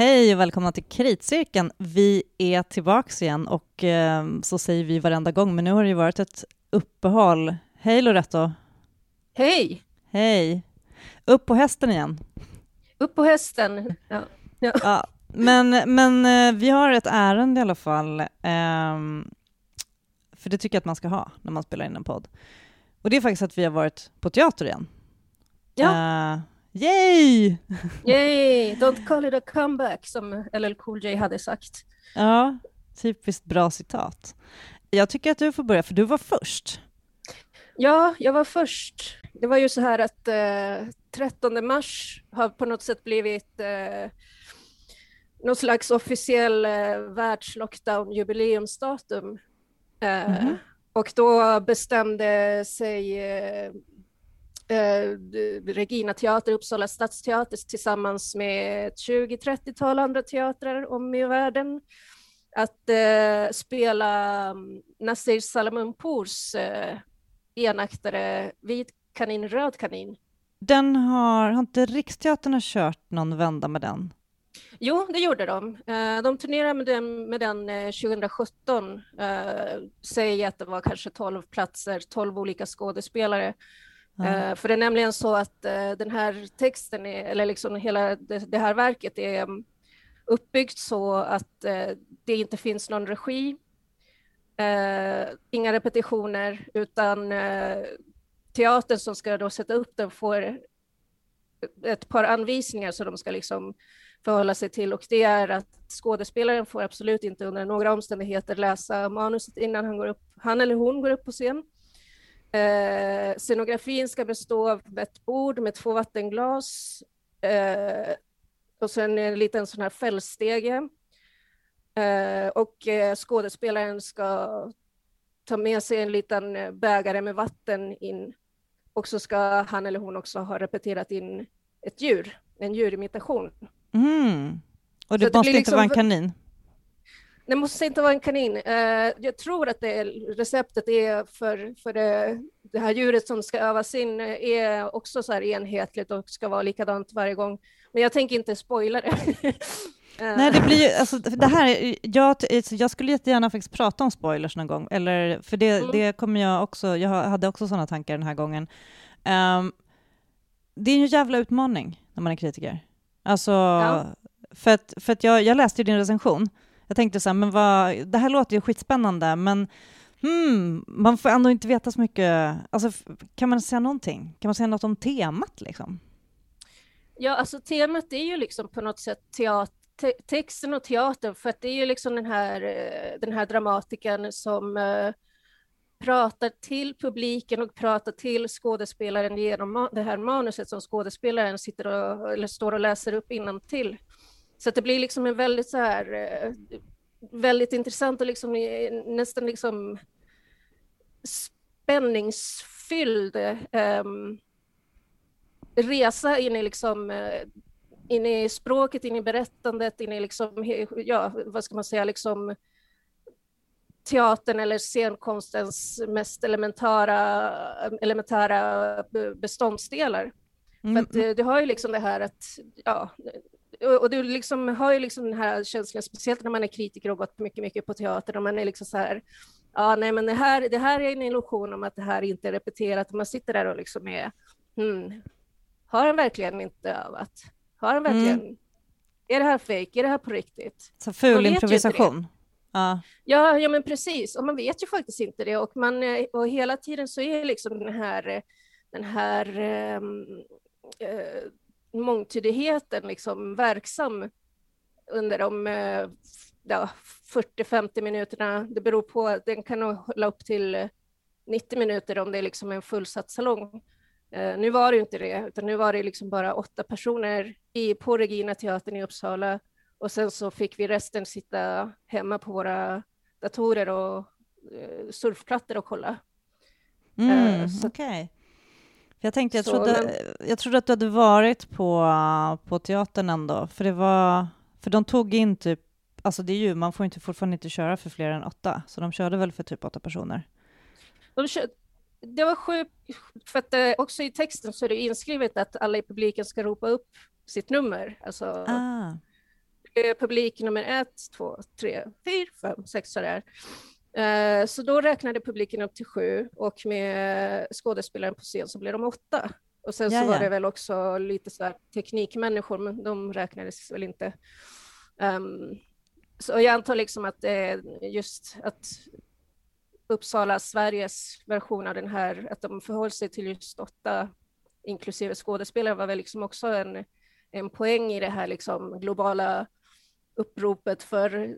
Hej och välkomna till Kritcirkeln. Vi är tillbaks igen och eh, så säger vi varenda gång, men nu har det ju varit ett uppehåll. Hej Loretto! Hej! Hej! Upp på hästen igen. Upp på hästen. Ja. Ja. ja men, men eh, vi har ett ärende i alla fall. Eh, för det tycker jag att man ska ha när man spelar in en podd. Och det är faktiskt att vi har varit på teater igen. Ja. Yay! Yay! Don't call it a comeback, som LL Cool J hade sagt. Ja, typiskt bra citat. Jag tycker att du får börja, för du var först. Ja, jag var först. Det var ju så här att eh, 13 mars har på något sätt blivit eh, någon slags officiell eh, världslockdown-jubileumsdatum. Eh, mm -hmm. Och då bestämde sig eh, Regina Teater, Uppsala stadsteater tillsammans med ett 20-30-tal andra teatrar om i världen att eh, spela um, Nasir Salamunpours eh, enaktare Vit kanin, röd kanin. Den har, har inte Riksteatern kört någon vända med den? Jo, det gjorde de. Eh, de turnerade med den, med den 2017. Eh, säg att det var kanske 12 platser, 12 olika skådespelare. Uh, för det är nämligen så att uh, den här texten, är, eller liksom hela det, det, här verket är um, uppbyggt så att uh, det inte finns någon regi, inga repetitioner, utan teatern som ska då sätta upp den får ett par anvisningar som de ska liksom förhålla sig till och det är att skådespelaren får absolut inte under några omständigheter läsa manuset innan han, går upp, han eller hon går upp på scen. Eh, scenografin ska bestå av ett bord med två vattenglas eh, och sen en liten sån här fällstege. Eh, och eh, skådespelaren ska ta med sig en liten bägare med vatten in och så ska han eller hon också ha repeterat in ett djur, en djurimitation. Mm. Och det så måste det inte vara en liksom kanin? Det måste inte vara en kanin. Uh, jag tror att det receptet är för, för det, det, här djuret som ska övas in är också så här enhetligt och ska vara likadant varje gång. Men jag tänker inte spoila det. Nej, det blir ju, alltså, det här, jag, jag skulle jättegärna faktiskt prata om spoilers någon gång, eller, för det, mm. det kommer jag också, jag hade också sådana tankar den här gången. Um, det är en jävla utmaning när man är kritiker. Alltså, ja. för att, för att jag, jag läste ju din recension, jag tänkte så här, men vad, det här låter ju skitspännande, men hmm, man får ändå inte veta så mycket. Alltså, kan man säga någonting? Kan man säga något om temat? Liksom? Ja, alltså temat är ju liksom på något sätt teater, texten och teatern, för att det är ju liksom den här, eh, den här dramatikern som uh, pratar till publiken och pratar till skådespelaren genom det här manuset som skådespelaren sitter och, eller står och läser upp innantill. Så det blir liksom en väldigt så här, eh, väldigt intressant och liksom nästan liksom spänningsfylld um, resa in i liksom uh, in i språket, in i berättandet, in i liksom, ja, vad ska man säga, liksom teatern eller scenkonstens mest elementära, elementära beståndsdelar. Mm. För att du, du har ju liksom det här att, ja, och du liksom har ju liksom den här känslan, speciellt när man är kritiker och gått mycket, mycket på teater, och man är liksom så här, ja, nej, men det här, det här är en illusion om att det här inte är repeterat, och man sitter där och liksom är, hmm, har han verkligen inte övat? Har han verkligen, mm. är det här fejk? Är det här på riktigt? Så ful improvisation. Ja. ja, ja, men precis, och man vet ju faktiskt inte det, och, man, och hela tiden så är liksom den här, den här um, mångtydigheten liksom verksam under de eh, ja, 40-50 minuterna. Det beror på, den kan nog hålla upp till 90 minuter om det är liksom en fullsatt salong. Uh, nu var det ju inte det, utan nu var det liksom bara åtta personer i, på Regina teatern i Uppsala och sen så fick vi resten sitta hemma på våra datorer och uh, surfplattor och kolla. Mm, Okej. Okay. Jag tänkte, jag, så, trodde, men... jag trodde att du hade varit på, på teatern ändå, för det var, för de tog in typ, alltså det är ju, man får inte, fortfarande inte köra för fler än åtta, så de körde väl för typ åtta personer? De kör, det var sjukt, för att det, eh, också i texten så är det inskrivet att alla i publiken ska ropa upp sitt nummer. Alltså, ah. är publik nummer ett, två, tre, fyra, fem, sex sådär. Eh, så då räknade publiken upp till sju och med skådespelaren på scen så blev de åtta. Och sen Jaja. så var det väl också lite så här teknikmänniskor, men de räknades väl inte. Um, så jag antar liksom att det är just att Uppsala, Sveriges version av den här, att de förhöll sig till just åtta, inklusive skådespelare, var väl liksom också en, en poäng i det här liksom globala uppropet för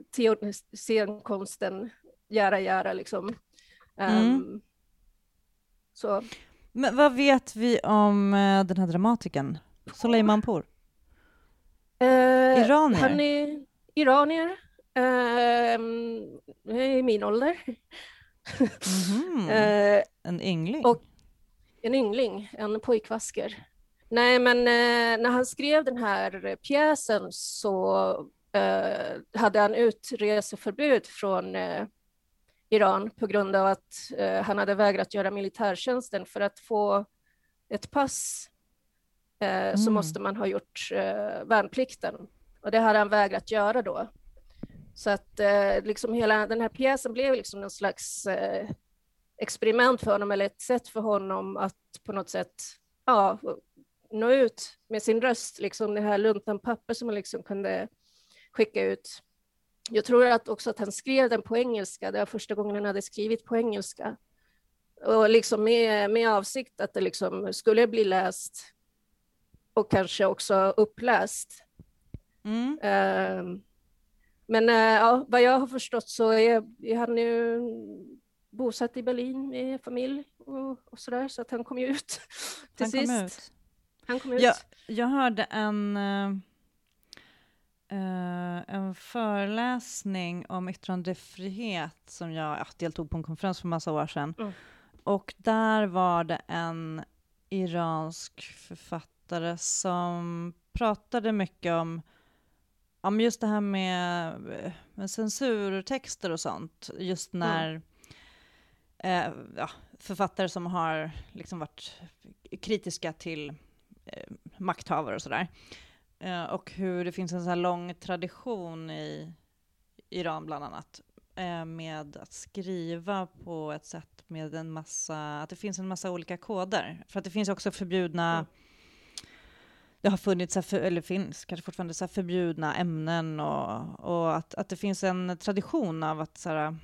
scenkonsten, göra, göra liksom. Um, mm. så. Men vad vet vi om uh, den här dramatikern, Soleimanpour? Uh, iranier? Han är iranier, uh, i min ålder. Mm -hmm. en yngling? Och en yngling, en pojkvasker. Nej, men när han skrev den här pjäsen så hade han utreseförbud från Iran på grund av att eh, han hade vägrat göra militärtjänsten. För att få ett pass eh, mm. så måste man ha gjort eh, värnplikten och det hade han vägrat göra då. Så att eh, liksom hela den här pjäsen blev liksom någon slags eh, experiment för honom eller ett sätt för honom att på något sätt ja, nå ut med sin röst, liksom det här luntan papper som man liksom kunde skicka ut jag tror att också att han skrev den på engelska. Det var första gången han hade skrivit på engelska. Och liksom med, med avsikt att det liksom skulle bli läst och kanske också uppläst. Mm. Uh, men uh, ja, vad jag har förstått så är, är han nu bosatt i Berlin med familj och, och sådär, så att han kom ju ut till han sist. Kom ut. Han kom ut. Jag, jag hörde en uh en föreläsning om yttrandefrihet som jag ja, deltog på en konferens för massa år sedan. Mm. Och där var det en iransk författare som pratade mycket om, om just det här med, med censurtexter och sånt. Just mm. när mm. uh, ja, författare som har liksom varit kritiska till uh, makthavare och sådär. Eh, och hur det finns en så här lång tradition i Iran bland annat eh, med att skriva på ett sätt med en massa, att det finns en massa olika koder. För att det finns också förbjudna mm. det har funnits, eller finns kanske fortfarande, så förbjudna ämnen och, och att, att det finns en tradition av att så här,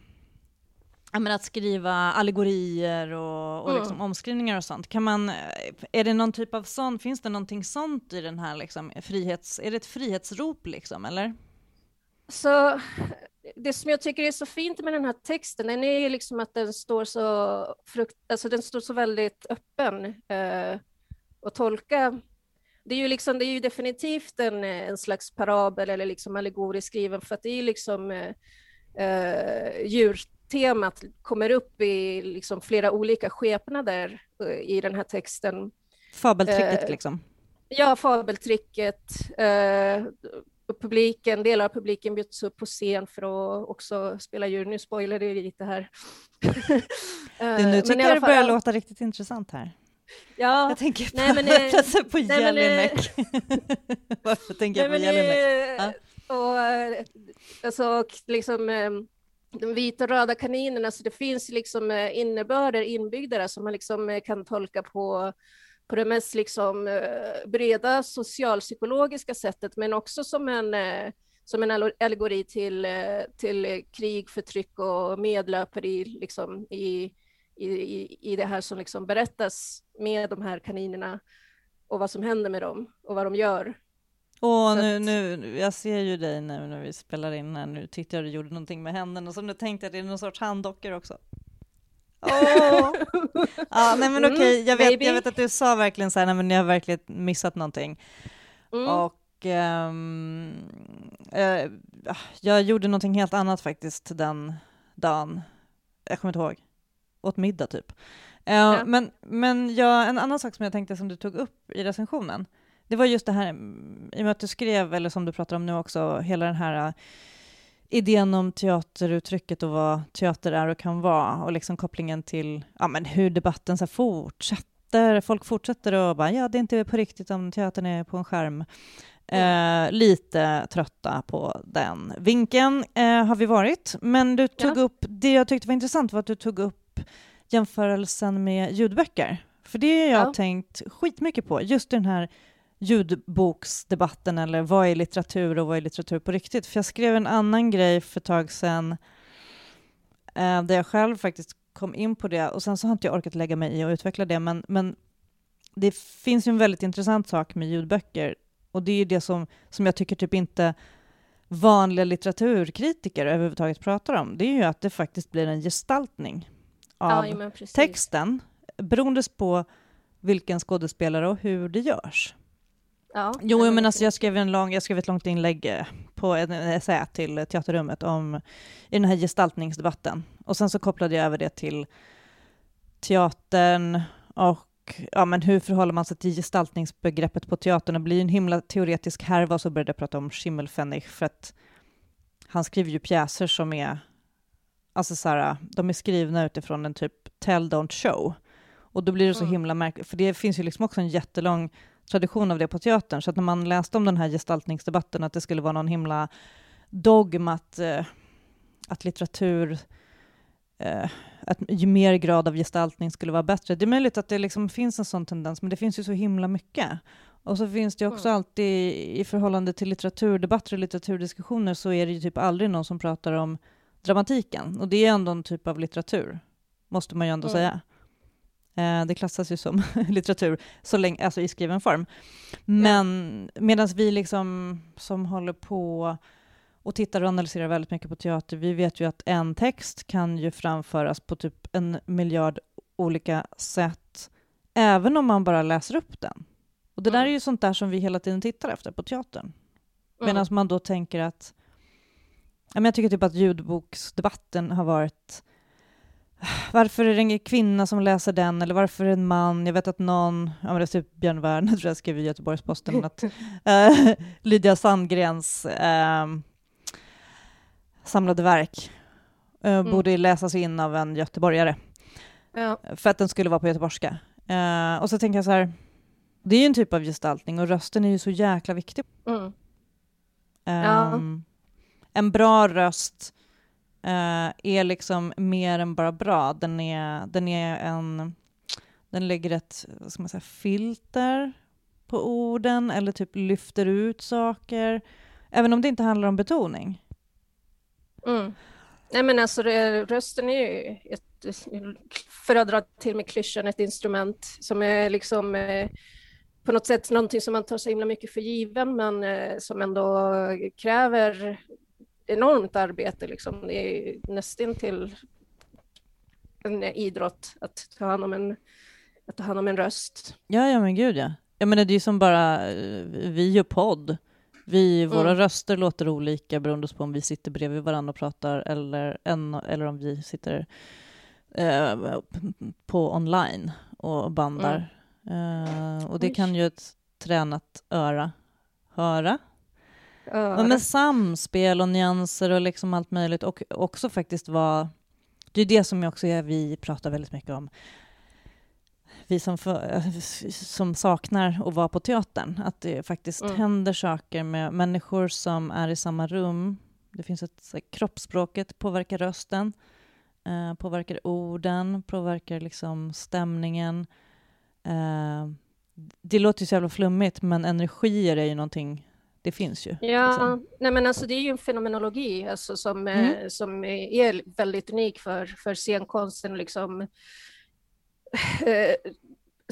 menar, att skriva allegorier och, och mm. liksom omskrivningar och sånt. Kan man, är det någon typ av sånt, finns det någonting sånt i den här liksom, frihets, är det ett frihetsrop liksom, eller? Så det som jag tycker är så fint med den här texten, den är liksom att den står så, frukt, alltså den står så väldigt öppen eh, att tolka. Det är ju, liksom, det är ju definitivt en, en slags parabel eller liksom allegorisk skriven, för att det är ju liksom eh, eh, djur temat kommer upp i liksom flera olika skepnader eh, i den här texten. Fabeltricket eh, liksom? Ja, fabeltricket. Eh, publiken, delar av publiken bjuds upp på scen för att också spela djur. Nu spoilar det lite här. du, nu tycker jag det börjar låta riktigt intressant här. Ja, jag tänker på, nej, men, nej, på Jelinek. Varför tänker jag på Jelinek? Ja. Och, alltså, liksom, de vita och röda kaninerna, så det finns liksom eh, innebörder inbyggda där som man liksom eh, kan tolka på, på det mest liksom eh, breda socialpsykologiska sättet, men också som en, som en allegori till, till krig, förtryck och medlöperi liksom i, i, i det här som liksom berättas med de här kaninerna och vad som händer med dem och vad de gör. Åh, nu, nu, jag ser ju dig nu när vi spelar in här, nu tyckte jag du gjorde någonting med händerna, så nu tänkte jag att det är någon sorts handdockor också. Oh. ja, nej men okej, okay. jag, vet, jag vet att du sa verkligen så här, nej men jag har verkligen missat någonting. Mm. Och um, uh, jag gjorde någonting helt annat faktiskt den dagen, jag kommer inte ihåg, åt middag typ. Uh, ja. Men, men jag, en annan sak som jag tänkte som du tog upp i recensionen, det var just det här, i och med att du skrev, eller som du pratar om nu också, hela den här uh, idén om teateruttrycket och vad teater är och kan vara och liksom kopplingen till ja, men hur debatten så fortsätter. Folk fortsätter och bara ja, det är inte på riktigt om teatern är på en skärm. Eh, lite trötta på den vinkeln eh, har vi varit. Men du tog ja. upp, det jag tyckte var intressant var att du tog upp jämförelsen med ljudböcker. För det har jag ja. tänkt skitmycket på, just den här ljudboksdebatten eller vad är litteratur och vad är litteratur på riktigt? För jag skrev en annan grej för ett tag sedan eh, där jag själv faktiskt kom in på det och sen så har inte jag orkat lägga mig i och utveckla det men, men det finns ju en väldigt intressant sak med ljudböcker och det är det som, som jag tycker typ inte vanliga litteraturkritiker överhuvudtaget pratar om. Det är ju att det faktiskt blir en gestaltning av ja, texten beroende på vilken skådespelare och hur det görs. Ja, jo, men alltså jag skrev, en lång, jag skrev ett långt inlägg eh, på en essä till Teaterrummet om i den här gestaltningsdebatten. Och sen så kopplade jag över det till teatern och ja, men hur förhåller man sig till gestaltningsbegreppet på teatern? Det blir en himla teoretisk härva och så började jag prata om Schimmelpfennig för att han skriver ju pjäser som är, alltså så här, de är skrivna utifrån en typ tell don't show. Och då blir det så mm. himla märkligt, för det finns ju liksom också en jättelång tradition av det på teatern, så att när man läste om den här gestaltningsdebatten, att det skulle vara någon himla dogm att, eh, att litteratur, eh, att ju mer grad av gestaltning skulle vara bättre. Det är möjligt att det liksom finns en sån tendens, men det finns ju så himla mycket. Och så finns det också mm. alltid, i förhållande till litteraturdebatter och litteraturdiskussioner, så är det ju typ aldrig någon som pratar om dramatiken. Och det är ändå en typ av litteratur, måste man ju ändå mm. säga. Eh, det klassas ju som litteratur så länge, alltså i skriven form. Men medan vi liksom som håller på och tittar och analyserar väldigt mycket på teater, vi vet ju att en text kan ju framföras på typ en miljard olika sätt, även om man bara läser upp den. Och det mm. där är ju sånt där som vi hela tiden tittar efter på teatern. Medan mm. man då tänker att jag tycker typ att ljudboksdebatten har varit varför är det en kvinna som läser den eller varför är det en man? Jag vet att någon, ja men det är typ Björn Werner tror jag skrev i Göteborgs-Posten att äh, Lydia Sandgrens äh, samlade verk äh, mm. borde läsas in av en göteborgare. Ja. För att den skulle vara på göteborgska. och så tänker jag så här, det är ju en typ av gestaltning och rösten är ju så jäkla viktig. Mm. Ja. Um, en bra röst uh, är liksom mer än bara bra. Den är, den är en... Den lägger ett vad ska man säga, filter på orden eller typ lyfter ut saker, även om det inte handlar om betoning. Mm. Nej men alltså det, rösten är ju ett, för att dra till med klyschan, ett instrument som är liksom eh, på något sätt någonting som man tar så himla mycket för given men eh, som ändå kräver enormt arbete. Liksom. Det är nästan till en idrott att ta hand om en, att ta hand om en röst. Ja, ja men gud ja. Jag menar det är ju som bara eh, vi och podd. Vi, våra mm. röster låter olika beroende på om vi sitter bredvid varandra och pratar eller, en, eller om vi sitter eh, på online och bandar. Mm. Eh, och det kan ju ett tränat öra höra Ja, med samspel och nyanser och liksom allt möjligt och också faktiskt vara... Det är det som också är, vi pratar väldigt mycket om. Vi som, för, som saknar att vara på teatern, att det faktiskt mm. händer saker med människor som är i samma rum. Det finns ett kroppsspråket påverkar rösten, eh, påverkar orden, påverkar liksom stämningen. Eh, det låter ju så jävla flummigt, men energier är ju någonting det finns ju. Ja, liksom. nej men alltså det är ju en fenomenologi alltså, som, mm. eh, som är väldigt unik för, för scenkonsten. Liksom. Eh,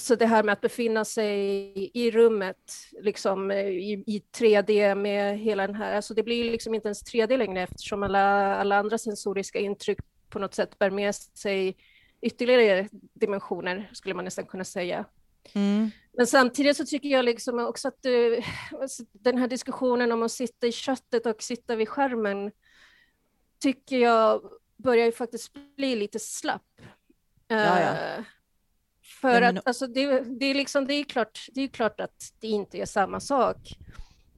så det här med att befinna sig i rummet liksom, i, i 3D med hela den här, alltså det blir liksom inte ens 3D längre eftersom alla, alla andra sensoriska intryck på något sätt bär med sig ytterligare dimensioner, skulle man nästan kunna säga. Mm. Men samtidigt så tycker jag liksom också att du, alltså den här diskussionen om att sitta i köttet och sitta vid skärmen tycker jag börjar ju faktiskt bli lite slapp. Ja, ja. Uh, för men... att alltså, det, det, är liksom, det, är klart, det är klart att det inte är samma sak.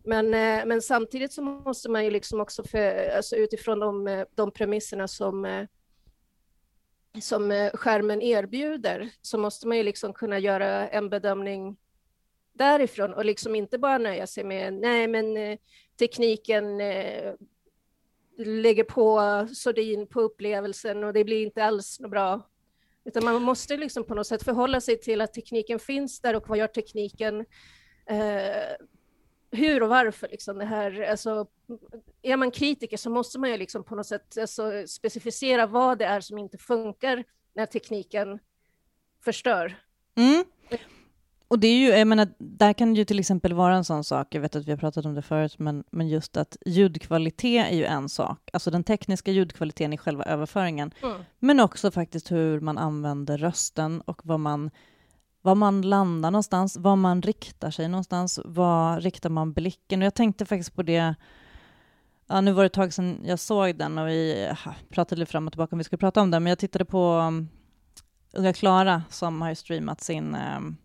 Men, uh, men samtidigt så måste man ju liksom också för, alltså utifrån de, de premisserna som som eh, skärmen erbjuder så måste man ju liksom kunna göra en bedömning därifrån och liksom inte bara nöja sig med nej men eh, tekniken eh, lägger på sordin på upplevelsen och det blir inte alls något bra. Utan man måste liksom på något sätt förhålla sig till att tekniken finns där och vad gör tekniken? Hur och varför liksom det här, alltså, är man kritiker så måste man ju liksom på något sätt alltså, specificera vad det är som inte funkar när tekniken förstör. Mm. Och det är ju, jag menar, där kan det ju till exempel vara en sån sak, jag vet att vi har pratat om det förut, men, men just att ljudkvalitet är ju en sak, alltså den tekniska ljudkvaliteten i själva överföringen, mm. men också faktiskt hur man använder rösten och vad man, var man landar någonstans, var man riktar sig någonstans, var riktar man blicken? Och jag tänkte faktiskt på det, ja, nu var det ett tag sedan jag såg den och vi pratade lite fram och tillbaka om vi skulle prata om den, men jag tittade på um, Unga Klara som har streamat sin um,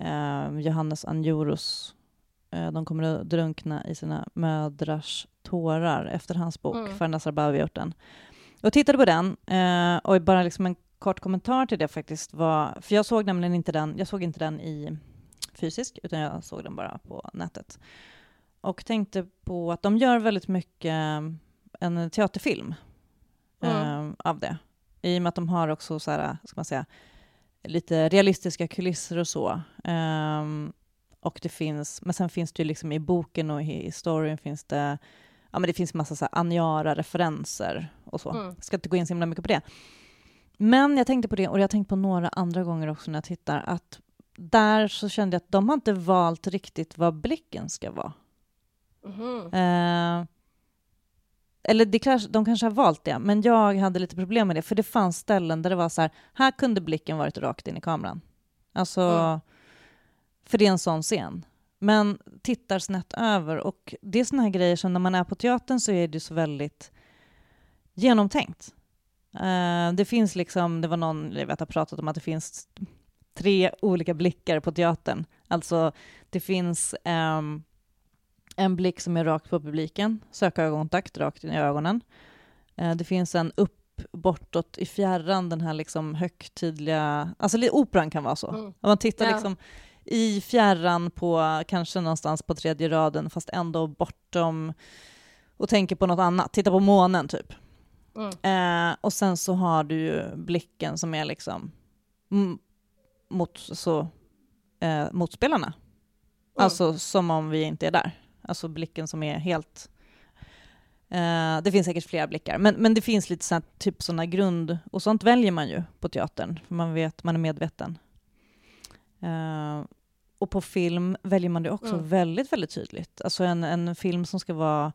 uh, Johannes Anjorus uh, De kommer att drunkna i sina mödrars tårar efter hans bok, mm. Farnas Arbawi gjort den. Och tittade på den uh, och bara liksom en kort kommentar till det faktiskt var, för jag såg nämligen inte den, jag såg inte den i fysisk, utan jag såg den bara på nätet. Och tänkte på att de gör väldigt mycket en teaterfilm mm. av det. I och med att de har också så här, ska man säga, lite realistiska kulisser och så. Um, och det finns, men sen finns det ju liksom i boken och i storyn finns det, ja men det finns massa så här Aniara-referenser och så. Mm. Ska inte gå in så himla mycket på det. Men jag tänkte på det, och jag har tänkt på några andra gånger också när jag tittar, att där så kände jag att de har inte valt riktigt vad blicken ska vara. Mm. Uh, eller det kanske, de kanske har valt det, men jag hade lite problem med det, för det fanns ställen där det var så här, här kunde blicken varit rakt in i kameran. Alltså, mm. för det är en sån scen. Men tittar snett över, och det är såna här grejer som när man är på teatern så är det så väldigt genomtänkt. Uh, det finns liksom, det var någon, jag vet, har pratat om att det finns tre olika blickar på teatern. Alltså, det finns um, en blick som är rakt på publiken, sökögonkontakt rakt in i ögonen. Uh, det finns en upp bortåt i fjärran, den här liksom högtidliga, alltså operan kan vara så. Mm. Man tittar ja. liksom i fjärran på kanske någonstans på tredje raden, fast ändå bortom och tänker på något annat, titta på månen typ. Mm. Eh, och sen så har du ju blicken som är liksom mot, så, eh, mot spelarna. Mm. Alltså som om vi inte är där. Alltså blicken som är helt... Eh, det finns säkert flera blickar, men, men det finns lite sånt, typ sådana grund... Och sånt väljer man ju på teatern, för man vet, man är medveten. Eh, och på film väljer man det också mm. väldigt, väldigt tydligt. Alltså en, en film som ska vara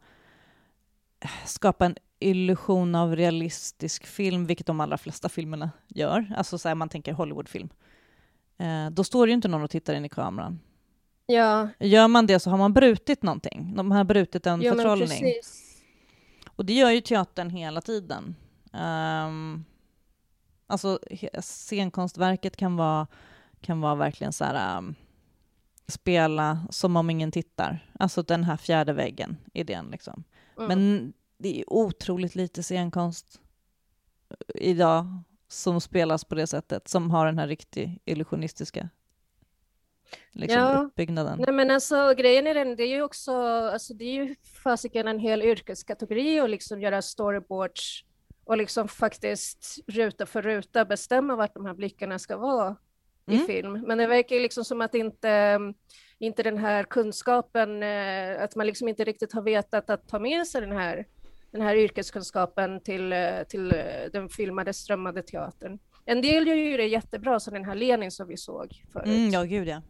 skapa en illusion av realistisk film, vilket de allra flesta filmerna gör. Alltså så här, man tänker Hollywoodfilm. Eh, då står det ju inte någon och tittar in i kameran. Ja. Gör man det så har man brutit någonting. De har brutit en ja, förtrollning. Och det gör ju teatern hela tiden. Um, alltså scenkonstverket kan vara, kan vara verkligen så här, um, spela som om ingen tittar. Alltså den här fjärde väggen, idén liksom. Mm. Men det är otroligt lite scenkonst idag som spelas på det sättet, som har den här riktigt illusionistiska liksom, ja. uppbyggnaden. Nej, men alltså, grejen är den, det är ju också, alltså, det är ju fasiken en hel yrkeskategori att liksom göra storyboards och liksom faktiskt ruta för ruta bestämma vart de här blickarna ska vara mm. i film. Men det verkar liksom som att inte, inte den här kunskapen, eh, att man liksom inte riktigt har vetat att ta med sig den här den här yrkeskunskapen till, eh, till eh, den filmade, strömmade teatern. En del gör ju det jättebra, som den här Lenin som vi såg förut. Mm, ja, gud ja.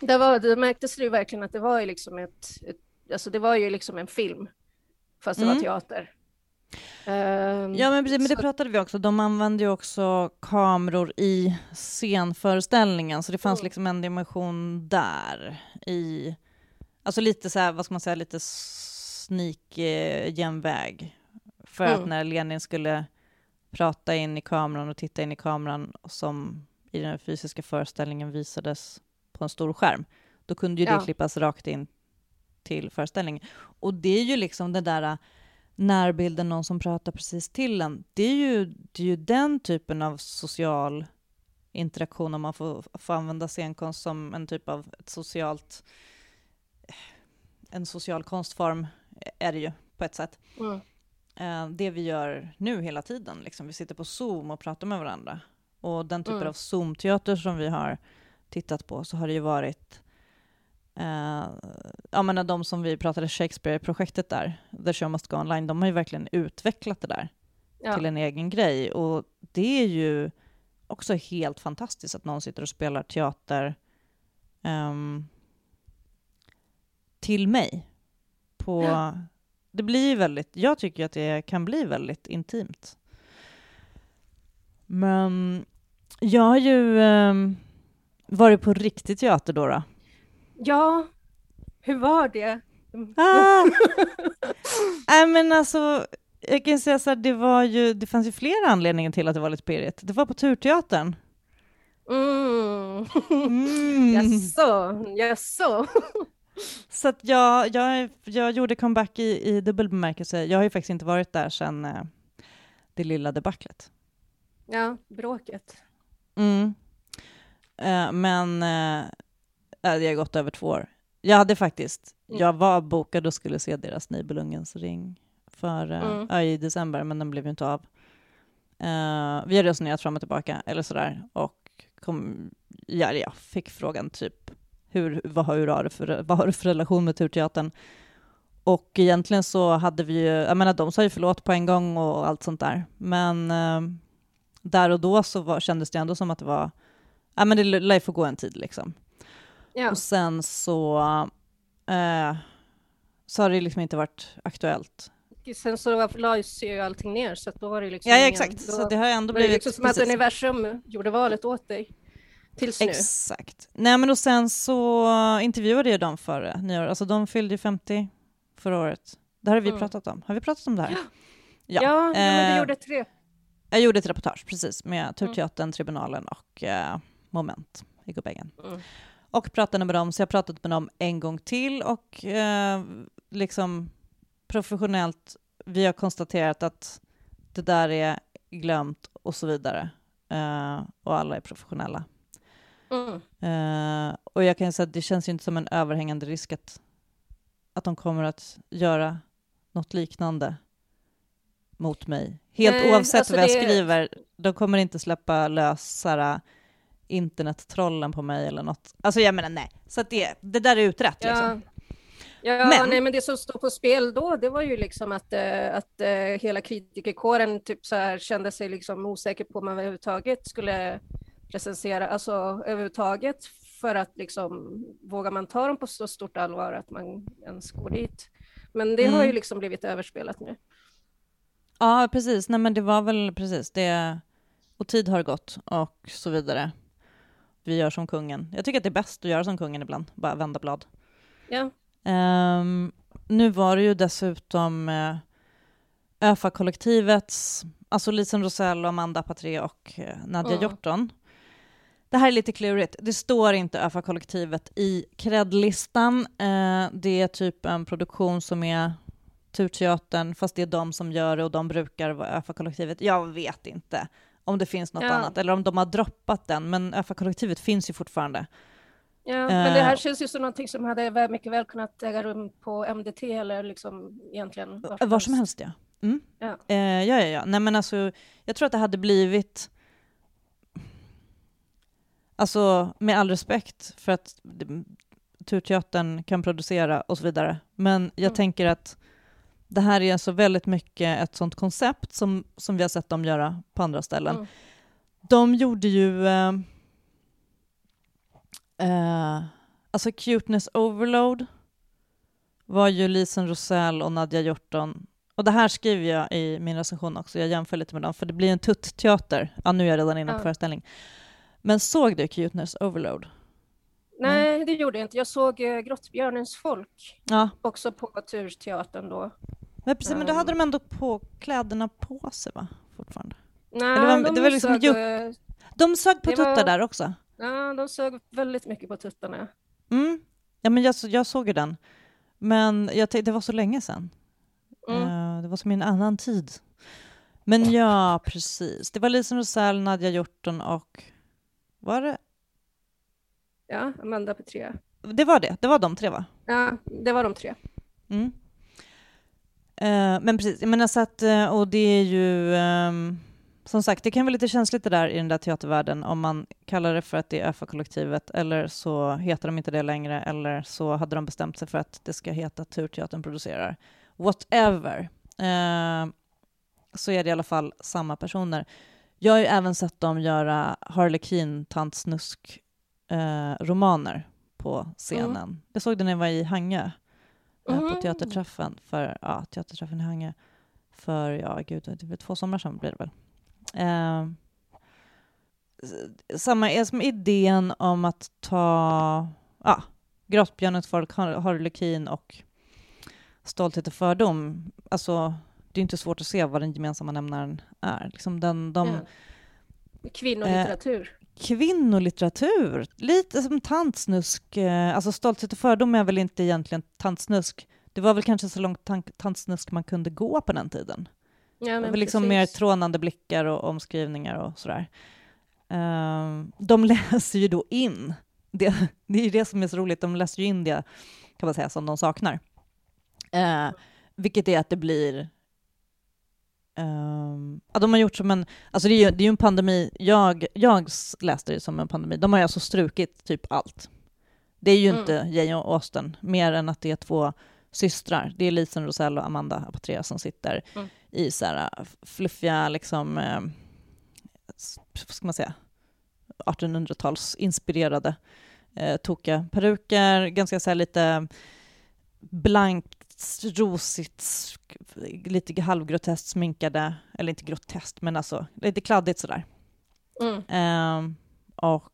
Det, var, det märktes ju verkligen att det var ju liksom ett, ett alltså det var ju liksom en film, fast det mm. var teater. Um, ja, men, precis, men det pratade vi också De använde ju också kameror i scenföreställningen, så det fanns mm. liksom en dimension där i, alltså lite så här, vad ska man säga, lite sneak-genväg. För mm. att när Lenin skulle prata in i kameran och titta in i kameran som i den fysiska föreställningen visades på en stor skärm, då kunde ju ja. det klippas rakt in till föreställningen. Och det är ju liksom den där närbilden, någon som pratar precis till en. Det är ju, det är ju den typen av social interaktion, om man får, får använda scenkonst som en typ av ett socialt, en social konstform, är det ju på ett sätt. Mm. Eh, det vi gör nu hela tiden, liksom. vi sitter på Zoom och pratar med varandra. Och den typen mm. av Zoom-teater som vi har tittat på, så har det ju varit Uh, ja, men de som vi pratade Shakespeare-projektet där, The Show Must Go Online, de har ju verkligen utvecklat det där ja. till en egen grej. Och det är ju också helt fantastiskt att någon sitter och spelar teater um, till mig. På, ja. Det blir väldigt, jag tycker att det kan bli väldigt intimt. Men jag har ju um, varit på riktig teater då. då. Ja, hur var det? Ah. Nej men alltså, jag kan säga så här, det var ju, det fanns ju flera anledningar till att det var lite pirrigt. Det var på Turteatern. Mm. mm. Jaså, jaså. Så att jag, jag, jag gjorde comeback i, i dubbel bemärkelse. Jag har ju faktiskt inte varit där sedan eh, det lilla debaclet. Ja, bråket. Mm. Eh, men eh, det har gått över två år. Jag hade faktiskt, mm. jag var bokad och skulle se deras Nibelungens ring för, eh, mm. äh, i december, men den blev ju inte av. Uh, vi har resonerat fram och tillbaka, eller sådär, och kom, ja, jag fick frågan typ, hur, vad, har, hur har, du för, vad har du för relation med Turteatern? Och egentligen så hade vi ju, jag menar de sa ju förlåt på en gång och allt sånt där, men uh, där och då så var, kändes det ändå som att det var, ja men det lär få gå en tid liksom. Ja. Och sen så, uh, så har det liksom inte varit aktuellt sen så lades ju allting ner så då var det liksom Ja, ja exakt, ingen, så det har ändå blivit... Det liksom som precis. att universum gjorde valet åt dig. Tills nu. Exakt. Nej men och sen så intervjuade jag dem före nyår, alltså de fyllde ju 50 förra året. Det här har vi mm. pratat om. Har vi pratat om det här? Ja, ja, ja eh, men du eh, gjorde tre. Jag gjorde ett reportage, precis, med mm. Turteatern. Tribunalen och eh, Moment i Gubbängen. Mm. Och pratade med dem, så jag pratat med dem en gång till och eh, liksom professionellt, vi har konstaterat att det där är glömt och så vidare. Uh, och alla är professionella. Mm. Uh, och jag kan säga att det känns ju inte som en överhängande risk att, att de kommer att göra något liknande mot mig. Helt Nej, oavsett alltså vad jag det... skriver, de kommer inte släppa lös internettrollen på mig eller något. Alltså jag menar nej, så det, det där är utrett ja. liksom. Ja, men. Nej, men det som stod på spel då, det var ju liksom att, äh, att äh, hela kritikerkåren typ så här kände sig liksom osäker på om man överhuvudtaget skulle recensera, alltså överhuvudtaget, för att liksom vågar man ta dem på så stort allvar att man ens går dit. Men det mm. har ju liksom blivit överspelat nu. Ja, precis. Nej, men det var väl precis det. Och tid har gått och så vidare. Vi gör som kungen. Jag tycker att det är bäst att göra som kungen ibland, bara vända blad. Ja. Um, nu var det ju dessutom uh, ÖFA-kollektivets, alltså Lisen Rosell, Amanda Patré och uh, Nadja mm. Hjorton. Det här är lite klurigt. Det står inte ÖFA-kollektivet i cred-listan. Uh, det är typ en produktion som är Turteatern, fast det är de som gör det och de brukar vara ÖFA-kollektivet. Jag vet inte om det finns något ja. annat, eller om de har droppat den, men ÖFA-kollektivet finns ju fortfarande. Ja, men det här eh. känns ju som någonting som hade mycket väl kunnat äga rum på MDT eller liksom egentligen var, var som helst. Ja. Mm. Ja. Eh, ja, ja, ja. Nej, men alltså, jag tror att det hade blivit... Alltså, med all respekt för att Turteatern kan producera och så vidare, men jag mm. tänker att det här är alltså väldigt mycket ett sånt koncept som, som vi har sett dem göra på andra ställen. Mm. De gjorde ju... Eh, Uh, alltså Cuteness Overload var ju Lisen Rosell och Nadja Hjorton. Och det här skriver jag i min recension också, jag jämför lite med dem, för det blir en tutt-teater. Ja, nu är jag redan inne på ja. föreställning. Men såg du Cuteness Overload? Nej, mm. det gjorde jag inte. Jag såg uh, Grottbjörnens folk, ja. också på Turteatern då. Men precis, um. men då hade de ändå på kläderna på sig, va? Fortfarande. Nej, det var, de, det var liksom sög, juck. De sög på tuttar var... där också? Ja, de sög väldigt mycket på tuttarna. Mm. Ja, men jag, jag såg ju den. Men jag det var så länge sedan. Mm. Uh, det var som i en annan tid. Men ja, precis. Det var Lisen Rosell, Nadja Hjorton och Var det? Ja, Amanda Petrea. Det var det, det var de tre va? Ja, det var de tre. Mm. Uh, men precis, jag menar så att, uh, och det är ju um, som sagt, det kan vara lite känsligt det där i den där teatervärlden om man kallar det för att det är ÖFA-kollektivet eller så heter de inte det längre eller så hade de bestämt sig för att det ska heta Turteatern producerar. Whatever. Uh, så är det i alla fall samma personer. Jag har ju även sett dem göra Harlequin, Tant Snusk-romaner på scenen. Mm. Jag såg det när jag var i Hangö mm. på teaterträffen, för, ja, teaterträffen i Hangö för, ja gud, det två somrar sedan blir det väl. Eh, samma som idén om att ta ja, Grottbjörnens folk, Harlekin och Stolthet och fördom. Alltså, det är inte svårt att se vad den gemensamma nämnaren är. Liksom den, de, ja. Kvinnolitteratur. Eh, kvinnolitteratur, lite som tantsnusk. Eh, alltså Stolthet och fördom är väl inte egentligen tantsnusk. Det var väl kanske så långt tantsnusk man kunde gå på den tiden. Ja, det var liksom mer trånande blickar och omskrivningar och sådär. Uh, de läser ju då in, det, det är ju det som är så roligt, de läser ju in det, kan man säga, som de saknar. Uh, vilket är att det blir Um, ja, de har gjort som en, alltså det är ju, det är en pandemi, jag, jag läste det som en pandemi, de har ju alltså strukit typ allt. Det är ju mm. inte Jane och Austen, mer än att det är två systrar, det är Lisen Rosell och Amanda Apatrea som sitter mm. i så här äh, fluffiga, liksom, eh, vad ska man säga, 1800-talsinspirerade eh, tokiga peruker, ganska så här lite blankt rosigt, lite halvgroteskt sminkade, eller inte groteskt, men alltså lite kladdigt sådär. Mm. Uh, och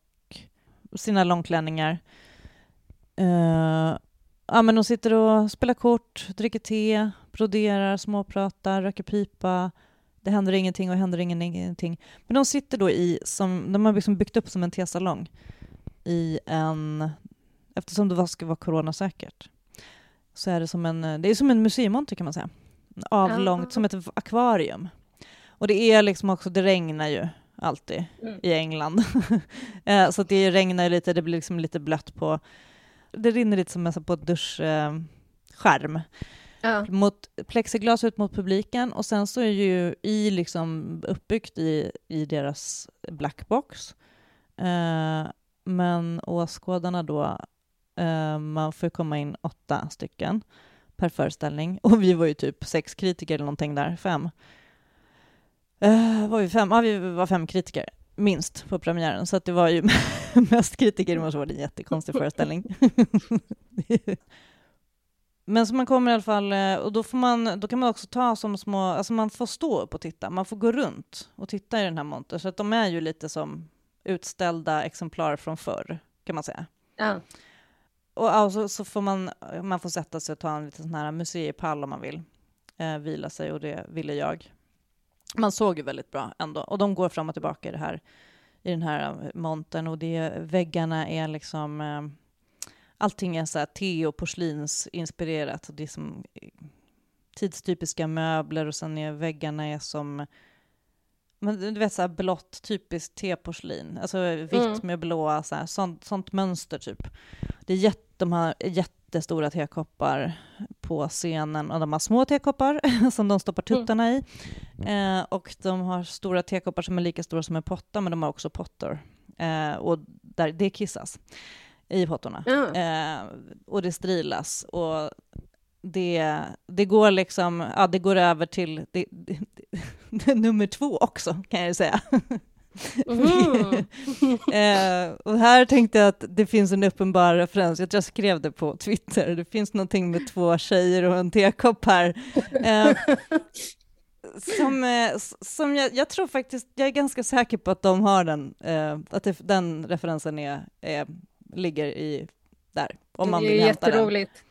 sina långklänningar. Uh, ja, men de sitter och spelar kort, dricker te, broderar, småpratar, röker pipa. Det händer ingenting och händer ingenting. Men de sitter då i, som, de har liksom byggt upp som en tesalong i en, eftersom det ska vara coronasäkert, så är det som en, det är som en museimonter kan man säga. Avlångt, ja. som ett akvarium. Och det är liksom också, det regnar ju alltid mm. i England. Eh, så det regnar lite, det blir liksom lite blött på, det rinner lite som på ett duschskärm. Eh, ja. Mot plexiglas ut mot publiken och sen så är ju i liksom uppbyggt i, i deras blackbox. Eh, men åskådarna då Eh, man får komma in åtta stycken per föreställning. Och vi var ju typ sex kritiker eller någonting där, fem. Uh, var vi fem? Ja, vi var fem kritiker, minst, på premiären. Så att det var ju mest kritiker, men så var det en jättekonstig föreställning. Men så man kommer i alla fall, eh, och då, får man, då kan man också ta som små, alltså man får stå upp och titta, man får gå runt och titta i den här montern, så att de är ju lite som utställda exemplar från förr, kan man säga. Ja och alltså, så får man, man får sätta sig och ta en liten sån här museipall om man vill eh, vila sig och det ville jag. Man såg ju väldigt bra ändå och de går fram och tillbaka i det här i den här eh, montern och det, väggarna är liksom eh, allting är så här te och porslinsinspirerat. Det är som eh, tidstypiska möbler och sen är väggarna är som men du vet så här blått, typiskt teporslin, alltså vitt mm. med blåa, så här, sånt, sånt mönster typ. Det är jätte, de har jättestora tekoppar på scenen och de har små tekoppar som de stoppar mm. tuttarna mm. i. Eh, och de har stora tekoppar som är lika stora som en potta, men de har också pottor. Eh, och där, det kissas i pottorna. Mm. Eh, och det strilas. Och det, det går liksom, ja det går över till det, det, det, nummer två också kan jag säga. Mm. eh, och här tänkte jag att det finns en uppenbar referens, jag tror jag skrev det på Twitter, det finns någonting med två tjejer och en tekopp här. Eh, som, eh, som jag, jag, tror faktiskt, jag är ganska säker på att de har den, eh, att den referensen är, är, ligger i där, om man vill hämta den. Det är jätteroligt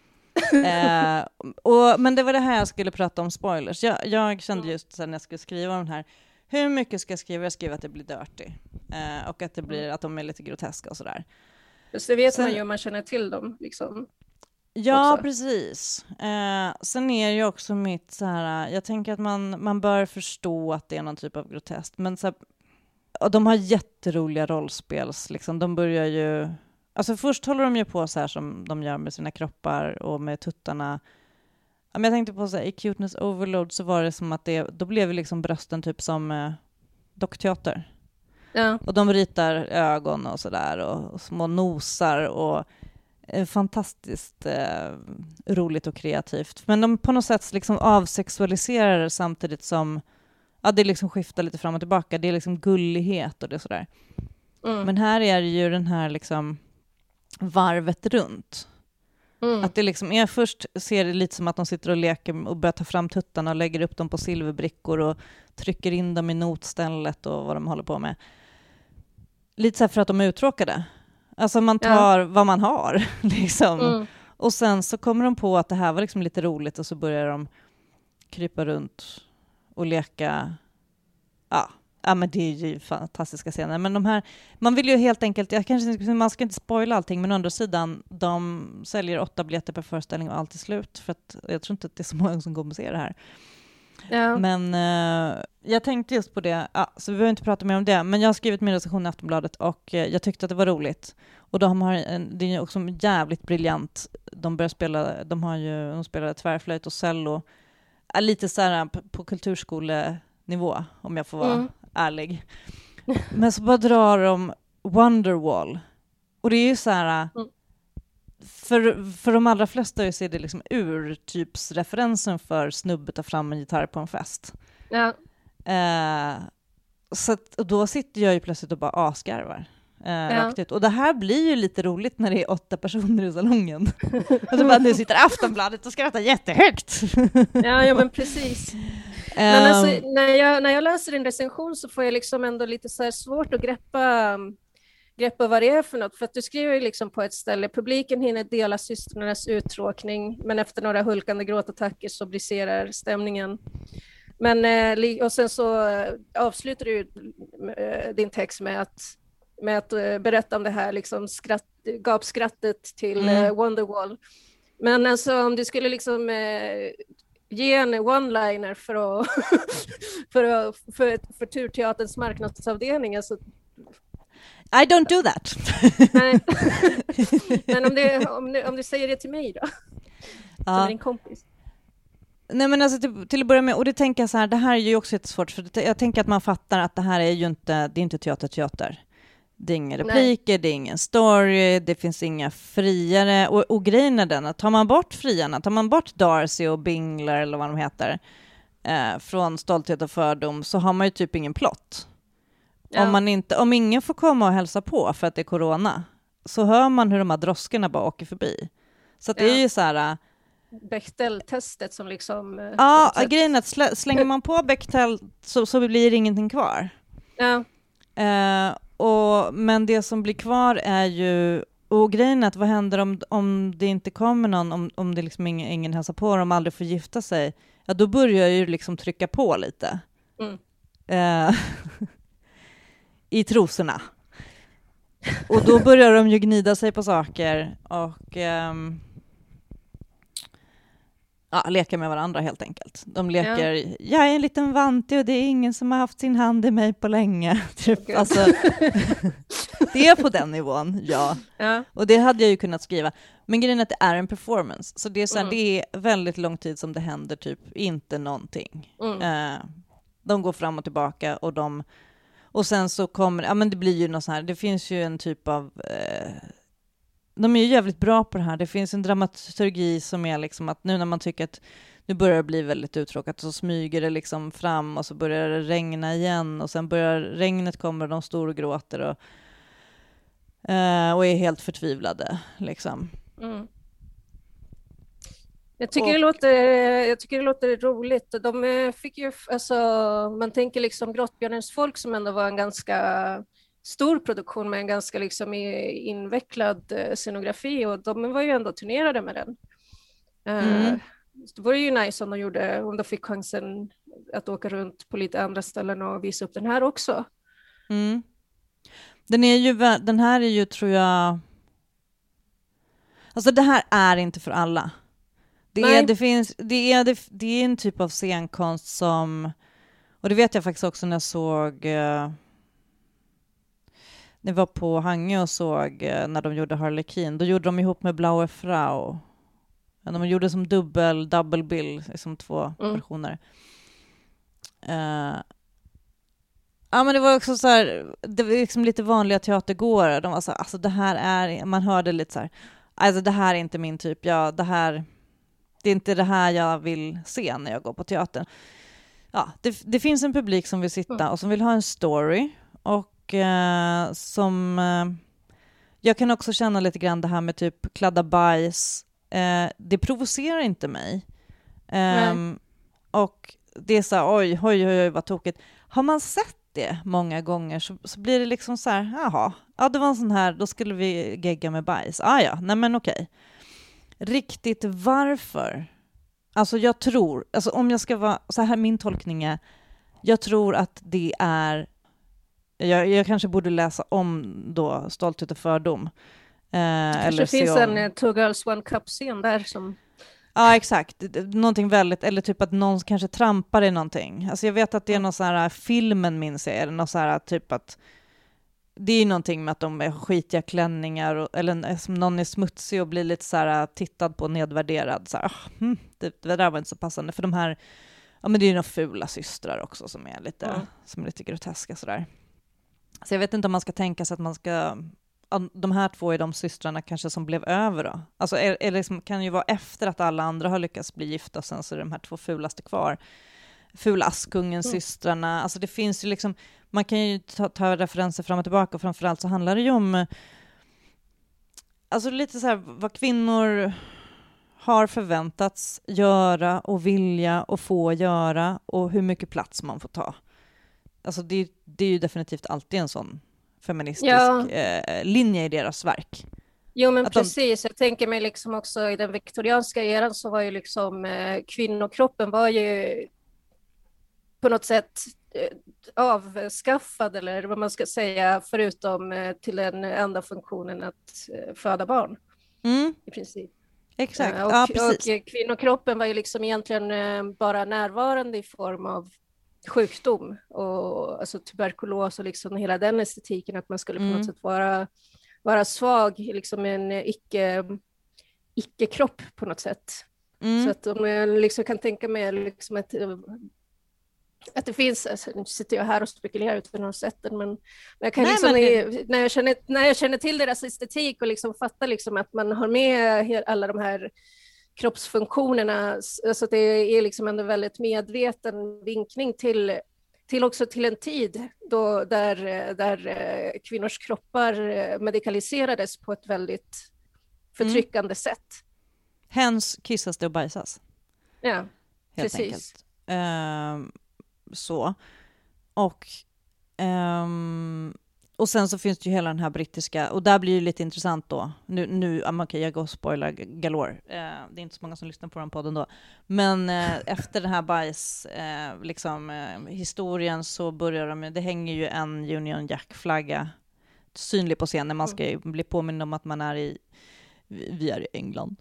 eh, och, men det var det här jag skulle prata om, spoilers. Jag, jag kände just sen när jag skulle skriva om den här, hur mycket ska jag skriva? Jag skriver att det blir dirty eh, och att, det blir, att de är lite groteska och sådär. Just det vet sen, man ju om man känner till dem. Liksom, ja, också. precis. Eh, sen är det ju också mitt så här, jag tänker att man, man bör förstå att det är någon typ av groteskt, men så här, och de har jätteroliga rollspels, liksom. de börjar ju... Alltså först håller de ju på så här som de gör med sina kroppar och med tuttarna. Men jag tänkte på så här, i Cuteness Overload så var det som att det, då blev liksom brösten typ som eh, dockteater. Ja. Och de ritar ögon och sådär och, och små nosar och eh, fantastiskt eh, roligt och kreativt. Men de på något sätt liksom avsexualiserar samtidigt som ja, det liksom skiftar lite fram och tillbaka. Det är liksom gullighet och det sådär. Mm. Men här är det ju den här liksom varvet runt. Mm. Att det liksom är först ser det lite som att de sitter och leker och börjar ta fram tuttarna och lägger upp dem på silverbrickor och trycker in dem i notstället och vad de håller på med. Lite så här för att de är uttråkade. Alltså man tar vad man har liksom. Mm. Och sen så kommer de på att det här var liksom lite roligt och så börjar de krypa runt och leka. Ja, ja men det är ju fantastiska scener. Men de här, man vill ju helt enkelt, jag kanske, man ska inte spoila allting, men å andra sidan, de säljer åtta biljetter per föreställning och allt är slut, för att jag tror inte att det är så många som kommer att se det här. Ja. Men eh, jag tänkte just på det, ja, så vi behöver inte prata mer om det, men jag har skrivit min recension i Aftonbladet och eh, jag tyckte att det var roligt. Och de har en, det är också jävligt briljant. De börjar spela, de har ju, de spelar tvärflöjt och cello. Lite så här på kulturskolenivå, om jag får vara Mm. Ärlig. Men så bara drar de Wonderwall. Och det är ju så här, Mm. för, för de allra flesta så är det liksom urtypsreferensen för snubbe tar fram en gitarr på en fest. Ja. Eh, så att, och då sitter jag ju plötsligt och bara asgarvar. Eh, Ja. rakt ut. Och det här blir ju lite roligt när det är åtta personer i salongen. och så bara, nu sitter Aftonbladet och skrattar jättehögt. Ja, ja, men precis. Men Ehm, alltså, när, jag, när jag läser en recension så får jag liksom ändå lite så svårt att greppa, greppa vad det är för något. För att du skriver ju liksom på ett ställe, publiken hinner dela systrarnas uttråkning, men efter några hulkande gråtattacker så briserar stämningen. Men, eh, och sen så eh, avslutar du ju, eh, din text med att, med att berätta om det här liksom skratt, gapskrattet till Mm. Wonderwall. Men alltså om du skulle liksom ge en one-liner för, att, för, att, för, för Turteaterns marknadsavdelning. Alltså, I don't do that. nej. Men om, det, om, du, om du säger det till mig då, som är ja. din kompis. Nej men alltså till, till att börja med, och det tänker jag så här, det här är ju också jättesvårt, för jag tänker att man fattar att det här är ju inte, det är inte teater, teater. Det är inga Nej. repliker, det är ingen story, det finns inga friare, och, och grejen är den att tar man bort friarna, tar man bort Darcy och Bingler eller vad de heter, eh, från Stolthet och fördom, så har man ju typ ingen plott. Ja. Om, man inte, om ingen får komma och hälsa på för att det är corona, så hör man hur de här droskorna bara åker förbi. Så det Ja. är ju så här, Bechdel-testet som liksom... eh, Ja, sätt- grejen är att slä, slänger man på Bechdel så, så blir det ingenting kvar. Ja, Eh, och, men det som blir kvar är ju, och grejen är att vad händer om, om det inte kommer någon, om, om det liksom ingen, ingen hälsar på och de aldrig får gifta sig, ja då börjar ju liksom trycka på lite. Mm. Eh, I trosorna. Och då börjar de ju gnida sig på saker och ehm, ja, leka med varandra helt enkelt. De leker, jag är en liten vante och det är ingen som har haft sin hand i mig på länge. Typ. Okej. Alltså, det är på den nivån, ja. ja, Och det hade jag ju kunnat skriva. Men grejen är att det är en performance, så det är, så här, Mm. det är väldigt lång tid som det händer typ inte någonting. mm. Eh, de går fram och tillbaka och de... Och sen så kommer, ja men det blir ju något så här, det finns ju en typ av... Eh, de är ju jävligt bra på det här. Det finns en dramaturgi som är liksom att nu när man tycker att nu börjar det bli väldigt uttråkat så smyger det liksom fram och så börjar det regna igen och sen börjar regnet kommer och de står och gråter och, och är helt förtvivlade liksom. Mm. Jag tycker, Och- det låter, jag tycker det låter roligt. De eh, fick ju, alltså, man tänker liksom Grottbjörnens folk som ändå var en ganska stor produktion med en ganska liksom invecklad eh, scenografi och de var ju ändå turnerade med den. Eh, Mm. Det vore ju nice om de, gjorde, om de fick chansen att åka runt på lite andra ställen och visa upp den här också. Mm. Den, är ju, den här är ju, tror jag... Alltså det här är inte för alla. Det är, det, finns, det, är, det, det är en typ av scenkonst som... Och det vet jag faktiskt också när jag såg... eh, ni var på Hangö och såg eh, när de gjorde Harlequin, då gjorde de ihop med Blaue Frau. De gjorde som dubbel, double bill, liksom två mm. versioner. Uh, ja, men det var också så här, det var liksom lite vanliga teatergåare. De var så här, alltså det här är, man hörde lite så här, alltså det här är inte min typ, ja, det här, det är inte det här jag vill se när jag går på teatern. Ja, det, det finns en publik som vill sitta mm. och som vill ha en story och eh, som... Eh, jag kan också känna lite grann det här med typ kladda bajs. Eh, det provocerar inte mig. Ehm, och det är så här, oj, oj, oj, oj, vad tokigt. Har man sett det många gånger så, så blir det liksom så här, jaha, ja det var en sån här, då skulle vi gegga med bajs. Ah, ja, nej men okej. Riktigt varför? Alltså jag tror, alltså om jag ska vara, så här min tolkning är, jag tror att det är jag, jag kanske borde läsa om då Stolthet och fördom. Eh, det kanske finns om... en uh, Two Girls One Cup-scen där som... Ja, exakt. Någonting väldigt, eller typ att någon kanske trampar i någonting. Alltså jag vet att det är någon sån här, filmen minns jag, eller någon sån här typ att det är någonting med att de är skitiga klänningar, och, eller som någon är smutsig och blir lite så här tittad på, nedvärderad. Så här, oh, det, det där var inte så passande, för de här, ja men det är ju några fula systrar också som är lite, mm. som är lite groteska sådär. Så jag vet inte om man ska tänka sig att man ska de här två är de systrarna kanske som blev över då? Alltså är, är liksom, kan ju vara efter att alla andra har lyckats bli gifta och sen så är de här två fulaste kvar. Fula Askungen, mm. systrarna, alltså det finns ju liksom, man kan ju ta, ta referenser fram och tillbaka och framförallt så handlar det ju om alltså lite så här vad kvinnor har förväntats göra och vilja och få göra och hur mycket plats man får ta. Alltså det, det är ju definitivt alltid en sån feministisk ja. eh, linje i deras verk. Jo, men att precis. De... Jag tänker mig liksom också i den viktorianska eran så var ju liksom eh, kvinnokroppen var ju på något sätt eh, avskaffad eller vad man ska säga, förutom eh, till den enda funktionen att eh, föda barn. Mm. I princip. Exakt, och, ja, precis. och kvinnokroppen var ju liksom egentligen bara närvarande i form av sjukdom och alltså tuberkulos och liksom hela den estetiken att man skulle på något mm. sätt vara, vara svag, liksom en icke, icke-kropp på något sätt. Mm. Så att om jag liksom kan tänka mig liksom att, att det finns, alltså, nu sitter jag här och spekulerar utan att ha sett den, men, jag kan Nej, liksom, men... när, jag känner, när jag känner till deras estetik och liksom fattar liksom att man har med alla de här kroppsfunktionerna, alltså det är liksom en väldigt medveten vinkning till, till också till en tid då, där, där eh, kvinnors kroppar eh, medikaliserades på ett väldigt förtryckande mm. sätt. Hens kissas det och bajsas. Ja, Helt precis. Uh, så. Och um, och sen så finns det ju hela den här brittiska, och där blir det lite intressant då. Nu, nu okej, okay, jag går och spoilar galore. Eh, det är inte så många som lyssnar på den podden då. Men eh, efter den här bajs, eh, liksom, eh, historien så börjar de, det hänger ju en Union Jack-flagga synlig på scenen. Man ska ju bli påmind om att man är i, vi är i England.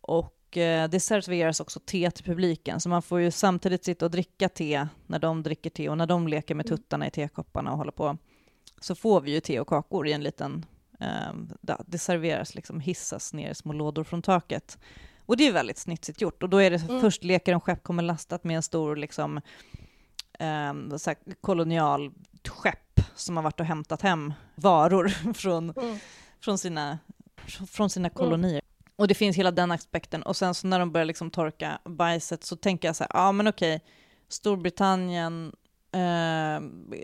Och eh, det serveras också te till publiken, så man får ju samtidigt sitta och dricka te när de dricker te och när de leker med mm. tuttarna i tekopparna och håller på så får vi ju te och kakor i en liten, eh, det serveras liksom, hissas ner små lådor från taket. Och det är väldigt snitsigt gjort. Och då är det mm. först leker skepp kommer lastat med en stor liksom, eh, kolonial skepp som har varit och hämtat hem varor från, mm. från, sina, från sina mm. kolonier. Mm. Och det finns hela den aspekten. Och sen så när de börjar liksom torka bajset så tänker jag så här, ja ah, men okej, Storbritannien eh,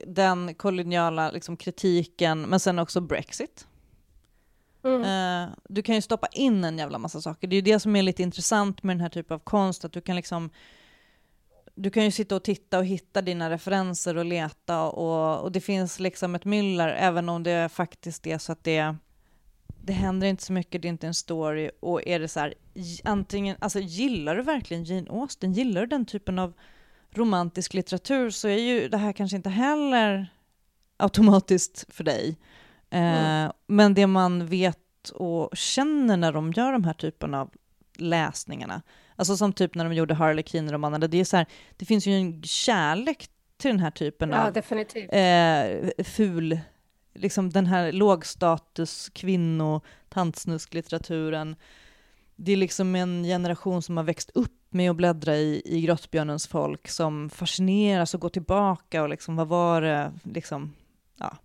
den koloniala liksom, kritiken, men sen också Brexit. Mm. Eh, du kan ju stoppa in en jävla massa saker. Det är ju det som är lite intressant med den här typen av konst, att du kan liksom du kan ju sitta och titta och hitta dina referenser och leta och, och det finns liksom ett myller, även om det faktiskt är så att det det händer inte så mycket, det är inte en story och är det så här, antingen, alltså gillar du verkligen Jane Austen? Gillar du den typen av romantisk litteratur så är ju det här kanske inte heller automatiskt för dig. Mm. Eh, men det man vet och känner när de gör de här typen av läsningarna, alltså som typ när de gjorde Harlequin-romanerna, det är så här, det finns ju en kärlek till den här typen ja, av eh, ful liksom den här lågstatus kvinno tantsnusklitteraturen. Det är liksom en generation som har växt upp med att bläddra i, i Grottbjörnens folk som fascineras och går tillbaka och liksom vad var det, liksom, ja.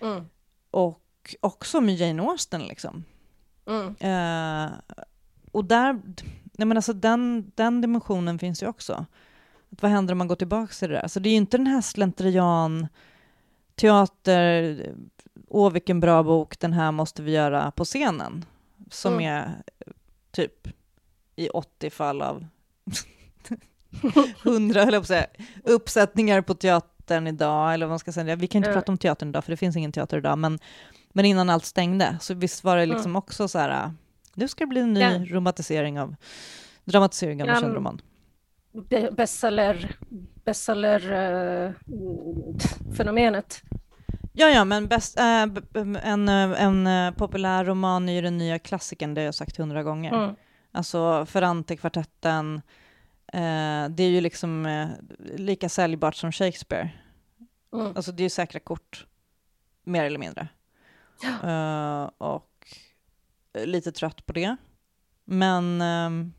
Mm. Och också med Jane Austen liksom. Mm. Eh, och där, nej men alltså den, den dimensionen finns ju också. Att vad händer om man går tillbaka till det där? Alltså det är ju inte den här slentrian, teater, åh vilken bra bok, den här måste vi göra på scenen. Som Mm. är typ i 80 fall av 100, höll jag på att säga, uppsättningar på teatern idag, eller vad man ska säga. Vi kan inte Ja. prata om teatern idag, för det finns ingen teater idag, men, men innan allt stängde, så visst var det liksom också så här, nu ska det bli en ny Ja. romantisering av, dramatisering av en Ja, känd men- roman. Be- Bestseller, bestseller eh, fenomenet. Ja, ja, men bäst, äh, en, äh, en populär roman är ju den nya klassikern, det har jag sagt hundra gånger. Mm. Alltså Ferrante-kvartetten, eh, det är ju liksom eh, lika säljbart som Shakespeare. Mm. Alltså det är ju säkra kort, mer eller mindre. Eh, och lite trött på det. Men ehm,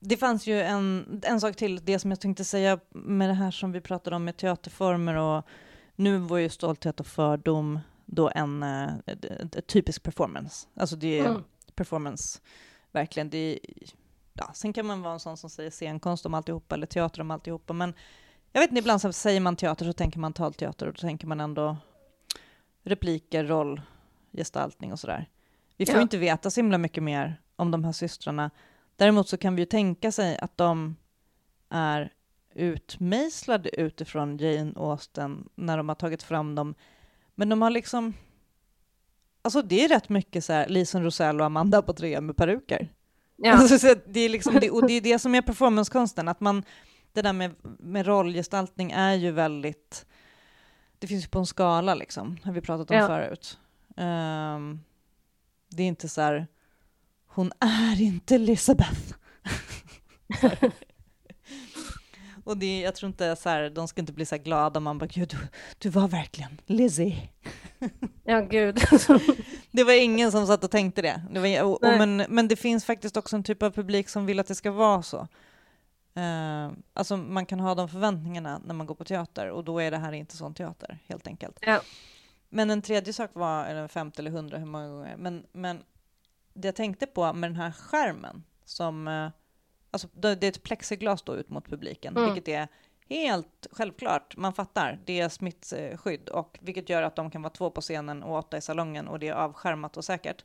det fanns ju en, en sak till, det som jag tänkte säga med det här som vi pratade om med teaterformer och nu var ju Stolthet och fördom då en eh, typisk performance. Alltså det är Mm. performance, verkligen. Det är, ja, sen kan man vara en sån som säger scenkonst om alltihopa eller teater om alltihopa, men jag vet inte, ibland så säger man teater så tänker man talteater och då tänker man ändå repliker, roll, gestaltning och sådär. Vi får Ja. ju inte veta så himla mycket mer om de här systrarna. Däremot så kan vi ju tänka sig att de är utmejslade utifrån Jane Austen när de har tagit fram dem. Men de har liksom... Alltså det är rätt mycket så här Lisen Rosell och Amanda på tre med peruker. Ja. Alltså, det är liksom det, och det är det som är performancekonsten, att man, det där med, med rollgestaltning är ju väldigt, det finns ju på en skala liksom, har vi pratat om Ja. förut. Ehm, det är inte så här, hon är inte Elizabeth. och det, jag tror inte så här, de ska inte bli så här glada om man bara, gud, du, du var verkligen Lizzie. ja, gud. Det var ingen som satt och tänkte det. det var, och, och, men, men det finns faktiskt också en typ av publik som vill att det ska vara så. Eh, alltså man kan ha de förväntningarna när man går på teater och då är det här inte sån teater, helt enkelt. Ja. Men en tredje sak var, eller 50 eller 100, hur många gånger, men, men det jag tänkte på med den här skärmen som, eh, alltså det är ett plexiglas då ut mot publiken, Mm. vilket är helt självklart, man fattar, det är smittskydd och vilket gör att de kan vara två på scenen och åtta i salongen och det är avskärmat och säkert.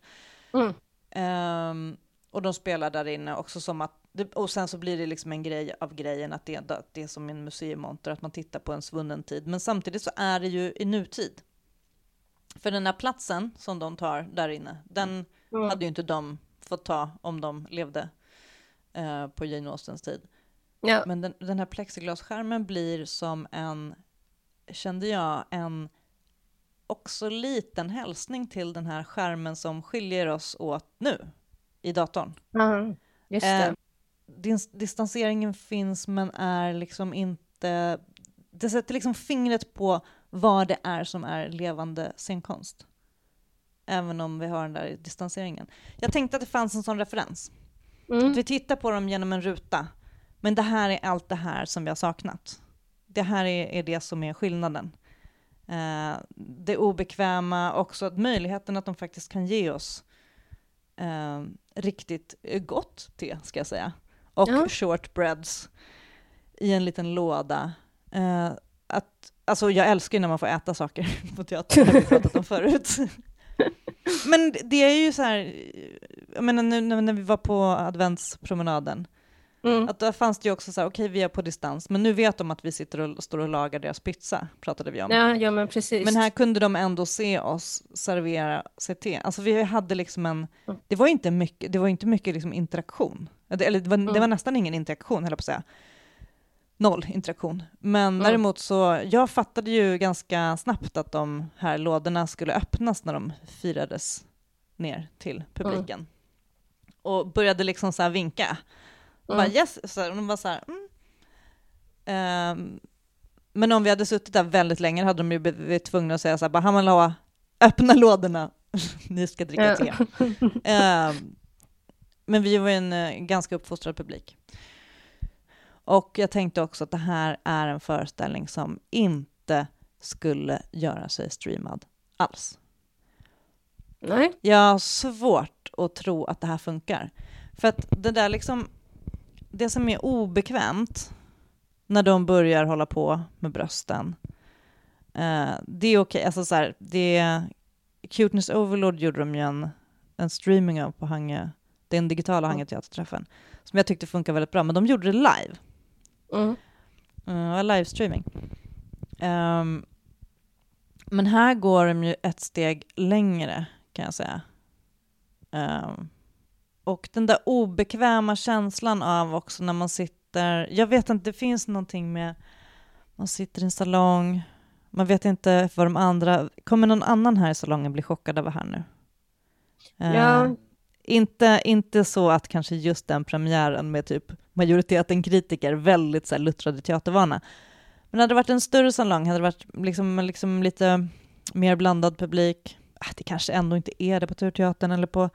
Mm. Ehm, och de spelar där inne också som att, och sen så blir det liksom en grej av grejen att det, att det är som en museimonter, att man tittar på en svunnen tid. Men samtidigt så är det ju i nutid. För den här platsen som de tar där inne, den Mm. hade ju inte de fått ta om de levde eh, på Jane Austens tid. Ja. Men den, den här plexiglasskärmen blir som en, kände jag, en också liten hälsning till den här skärmen som skiljer oss åt nu i datorn. Ja, just Eh, det. Dis- distanseringen finns men är liksom inte... Det sätter liksom fingret på vad det är som är levande scenkonst. Även om vi har den där distanseringen. Jag tänkte att det fanns en sån referens. Mm. Att vi tittar på dem genom en ruta. Men det här är allt det här som vi har saknat. Det här är, är det som är skillnaden. Eh, det obekväma, också att möjligheten att de faktiskt kan ge oss eh, riktigt gott te, ska jag säga. Och Ja. shortbreads i en liten låda. Eh, att, alltså jag älskar ju när man får äta saker på teatern, det har vi pratat om förut. Men det är ju så här, jag menar nu när vi var på adventspromenaden, Mm. att där fanns det ju också så här, okej vi är på distans, men nu vet de att vi sitter och står och lagar deras pizza, pratade vi om. Ja, ja, men precis. Men här kunde de ändå se oss servera CT. Alltså vi hade liksom en, Mm. det var inte mycket, det var inte mycket liksom interaktion. Det- Eller det var, det Mm. var nästan ingen interaktion, höll jag på att säga. Noll interaktion. Men Mm. däremot så, jag fattade ju ganska snabbt att de här lådorna skulle öppnas när de firades ner till publiken. Och började liksom så vinka. Och Mm. Bara yes, så här, och de var så här, mm. Ehm, men om vi hade suttit där väldigt länge hade de ju blivit tvungna att säga så här, bara, Hamalawa, öppna lådorna, ni ska dricka te. uh, men vi var en uh, ganska uppfostrad publik. Och jag tänkte också att det här är en föreställning som inte skulle göra sig streamad alls. Nej. Jag har svårt att tro att det här funkar. För att det där liksom, det som är obekvämt när de börjar hålla på med brösten, eh, det är okej, okay. alltså så här, det Cuteness Overload gjorde de ju en, en streaming av på Hange, den digitala Hange teaterträffen, som jag tyckte funkar väldigt bra, men de gjorde det live. Mm. Uh, livestreaming. Um, men här går de ju ett steg längre, kan jag säga. Um, och den där obekväma känslan av också när man sitter, jag vet inte, det finns någonting med, man sitter i en salong, man vet inte vad de andra, kommer någon annan här i salongen bli chockad över här nu? Ja. Uh, inte, inte så att kanske just den premiären med typ majoriteten kritiker, väldigt så här, luttrade teatervana. Men hade det varit en större salong, hade det varit liksom, liksom lite mer blandad publik, det kanske ändå inte är det på Turteatern eller på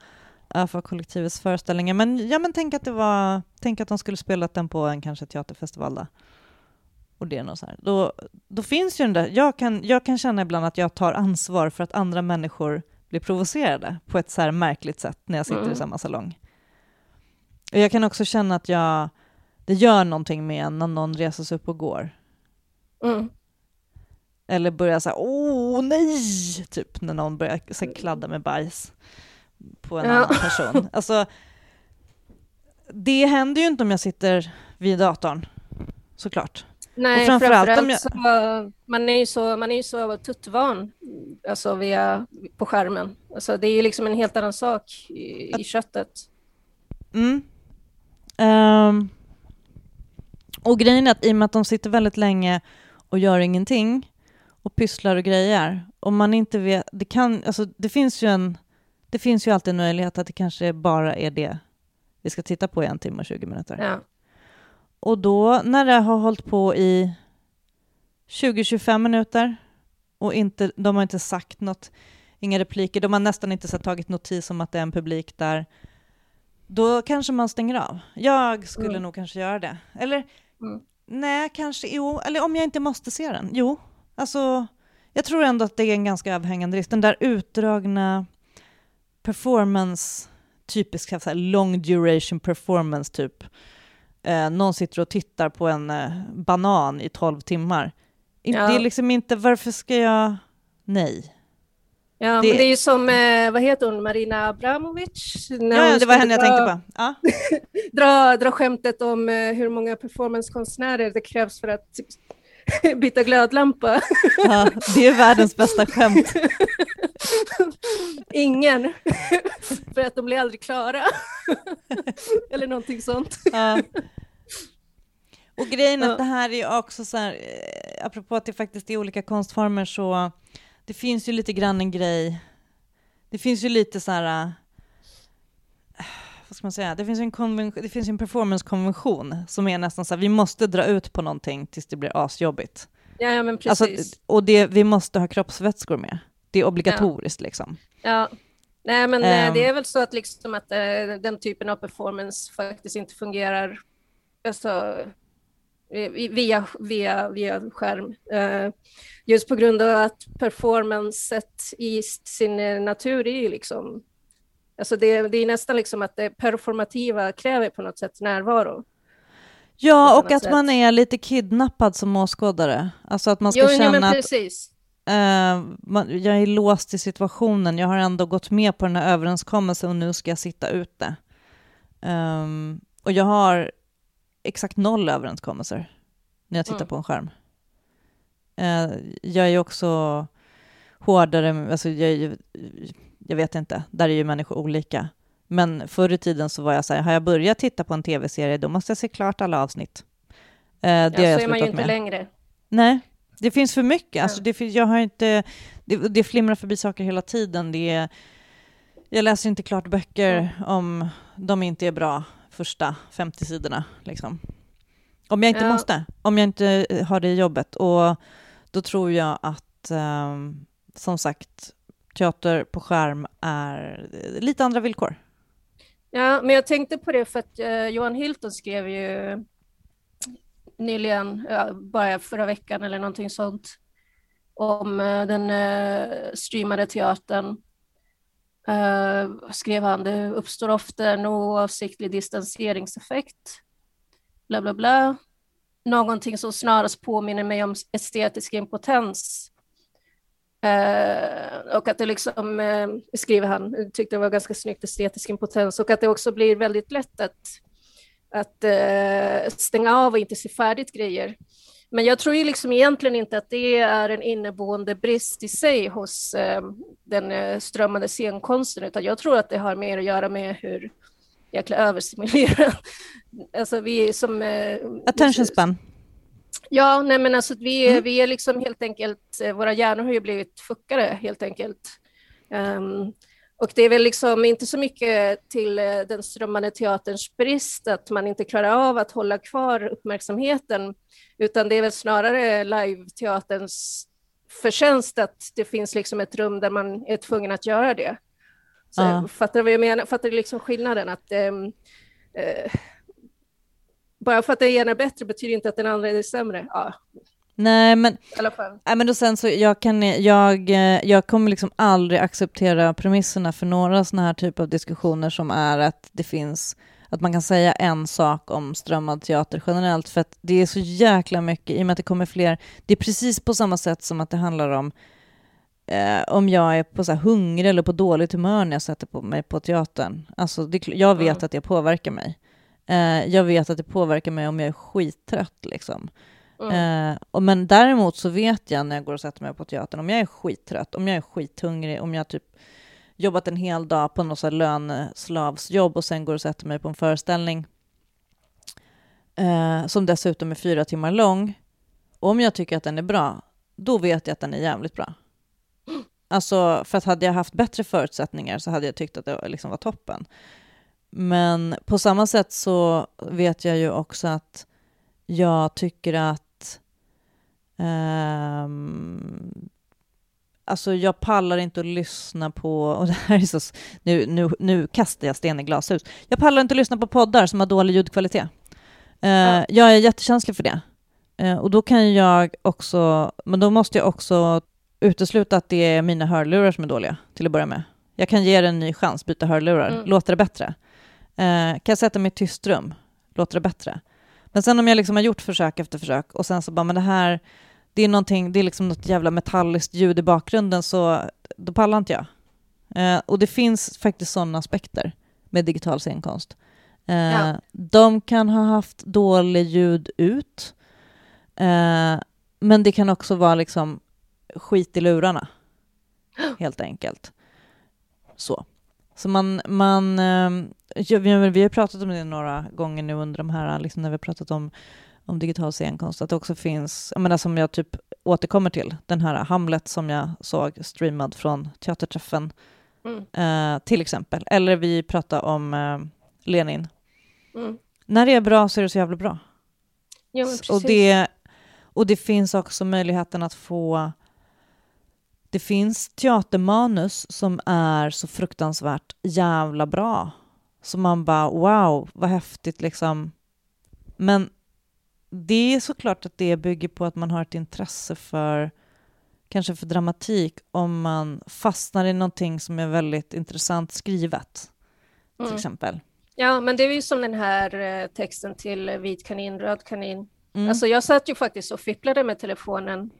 ÖFA-kollektivets föreställningar, men, ja, men tänk att det var, tänk att de skulle spelat den på en kanske teaterfestival där. Och det är nog så här. Då, då finns ju den där, jag kan, jag kan känna ibland att jag tar ansvar för att andra människor blir provocerade på ett så här märkligt sätt när jag sitter mm. i samma salong. Och jag kan också känna att jag, det gör någonting med en när någon reser sig upp och går. Mm. Eller börjar säga åh nej, typ när någon börjar så här, kladda med bajs på en ja. annan person. Alltså, det händer ju inte om jag sitter vid datorn, såklart. Nej, och framförallt, framförallt jag... så, man är ju så, man är ju så tuttvan alltså via, på skärmen. Alltså, det är ju liksom en helt annan sak i, i köttet. Mm. Um, och grejen är att i och med att de sitter väldigt länge och gör ingenting och pysslar och grejer, och man inte vet, det kan, alltså det finns ju en, det finns ju alltid en möjlighet att det kanske bara är det vi ska titta på i en timme och 20 minuter. Ja. Och då när det har hållit på i 20-25 minuter och inte, de har inte sagt något, inga repliker, de har nästan inte så tagit notis om att det är en publik där, då kanske man stänger av. Jag skulle mm. nog kanske göra det. Eller mm. nej, kanske, jo, eller om jag inte måste se den, jo. Alltså, jag tror ändå att det är en ganska överhängande risk. Den där utdragna performance, typisk long duration performance typ, eh, någon sitter och tittar på en eh, banan i tolv timmar. Ja. Det är liksom inte, varför ska jag... Nej. Ja, det, men det är ju som, eh, vad heter hon, Marina Abramovic? Ja, ja, det var henne jag tänkte på. Ja. dra, dra skämtet om eh, hur många performancekonstnärer det krävs för att byta glödlampa. ja, det är världens bästa skämt. Ingen, för att de blir aldrig klara. Eller någonting sånt. Ja. Och grejen är att det här är också så här, eh, apropå att det faktiskt är olika konstformer, så det finns ju lite grann en grej, det finns ju lite så här, eh, ska man säga, det finns en, konvention, det finns en performancekonvention som är nästan så här, vi måste dra ut på någonting tills det blir asjobbigt. Ja, ja men alltså, precis. Alltså, och det, vi måste ha kroppsvätskor med. Det är obligatoriskt ja. liksom. Ja, nej men um, det är väl så att, liksom att uh, den typen av performance faktiskt inte fungerar alltså, via, via, via skärm. Just på grund av att performancet i sin natur är liksom Alltså det, det är nästan liksom att det performativa kräver på något sätt närvaro. Ja, och att sätt. man är lite kidnappad som åskådare. Alltså att man ska jo, känna att Uh, man, jag är låst i situationen, jag har ändå gått med på den här överenskommelsen och nu ska jag sitta ute. Um, och jag har exakt noll överenskommelser när jag tittar mm. på en skärm. Uh, jag är också hårdare, alltså jag, jag vet inte, där är ju människor olika. Men förr i tiden så var jag så här, har jag börjat titta på en tv-serie, då måste jag se klart alla avsnitt. Uh, det ja, så är man ju inte med. längre. Nej, det finns för mycket. Alltså det, jag har inte, det, det flimrar förbi saker hela tiden. Det jag läser inte klart böcker mm. om de inte är bra första 50 sidorna. Liksom. Om jag inte ja. måste, om jag inte har det jobbet. Och då tror jag att, um, som sagt, teater på skärm är eh, lite andra villkor. Ja, men jag tänkte på det för att eh, Johan Hilton skrev ju nyligen, ja, bara förra veckan eller någonting sånt, om eh, den eh, streamade teatern. Eh, skrev han, det uppstår ofta en oavsiktlig distanseringseffekt. Bla, bla, bla. Någonting som snarast påminner mig om estetisk impotens Eh, och att det liksom, eh, skriver han, tyckte det var ganska snyggt, estetisk impotens, och att det också blir väldigt lätt att, att eh, stänga av och inte se färdigt grejer. Men jag tror ju liksom egentligen inte att det är en inneboende brist i sig hos eh, den eh, strömmande scenkonsten, utan jag tror att det har mer att göra med hur jäkla överstimulerad, alltså vi som... Eh, Attention span. Ja, nej men alltså vi, mm. vi är liksom helt enkelt, eh, våra hjärnor har ju blivit fuckade helt enkelt. Um, och det är väl liksom inte så mycket till eh, den strömmande teaterns brist att man inte klarar av att hålla kvar uppmärksamheten, utan det är väl snarare live-teaterns förtjänst att det finns liksom ett rum där man är tvungen att göra det. Så, uh. Fattar du vad jag menar? Fattar du liksom skillnaden? Att, um, uh, bara för att den ena är bättre betyder inte att den andra är sämre. Ja. Nej, men, nej, men då sen så jag, kan, jag, jag kommer liksom aldrig acceptera premisserna för några sådana här typer av diskussioner som är att det finns att man kan säga en sak om strömmad teater generellt, för att det är så jäkla mycket, i och med att det kommer fler, det är precis på samma sätt som att det handlar om eh, om jag är på så hungrig eller på dåligt humör när jag sätter på mig på teatern. Alltså, det, jag vet mm. att det påverkar mig. Eh, jag vet att det påverkar mig om jag är skittrött. Liksom. Mm. Eh, och, men däremot så vet jag när jag går och sätter mig på teatern, om jag är skittrött, om jag är skithungrig, om jag typ jobbat en hel dag på något löneslavsjobb och sen går och sätter mig på en föreställning eh, som dessutom är fyra timmar lång. Och om jag tycker att den är bra, då vet jag att den är jävligt bra. Alltså, för att hade jag haft bättre förutsättningar så hade jag tyckt att det liksom var toppen. Men på samma sätt så vet jag ju också att jag tycker att um, Alltså jag pallar inte att lyssna på, och det här är så, nu, nu, nu kastar jag sten i glashus. Jag pallar inte att lyssna på poddar som har dålig ljudkvalitet. Uh, ja. Jag är jättekänslig för det. Uh, och då kan jag också, men då måste jag också utesluta att det är mina hörlurar som är dåliga till att börja med. Jag kan ge det en ny chans, byta hörlurar, mm. låter det bättre. Eh, kan jag sätta mig i ett tyst rum? Låter det bättre? Men sen om jag liksom har gjort försök efter försök och sen så bara, men det här, det är någonting, det är liksom något jävla metalliskt ljud i bakgrunden, så då pallar inte jag. Eh, och det finns faktiskt sådana aspekter med digital scenkonst. Eh, ja. De kan ha haft dålig ljud ut, eh, men det kan också vara liksom skit i lurarna, helt enkelt. Så. Så man, man ehm, ja, vi har pratat om det några gånger nu under de här, liksom när vi har pratat om, om digital scenkonst, att det också finns, jag menar som jag typ återkommer till, den här Hamlet som jag såg streamad från teaterträffen, mm. eh, till exempel. Eller vi pratar om eh, Lenin. Mm. När det är bra så är det så jävla bra. Ja, och, det, och det finns också möjligheten att få det finns teatermanus som är så fruktansvärt jävla bra. Så man bara wow, vad häftigt liksom. Men det är såklart att det bygger på att man har ett intresse för kanske för dramatik om man fastnar i någonting som är väldigt intressant skrivet, till mm. exempel. Ja, men det är ju som den här eh, texten till Vit kanin, röd kanin. Mm. Alltså jag satt ju faktiskt och fipplade med telefonen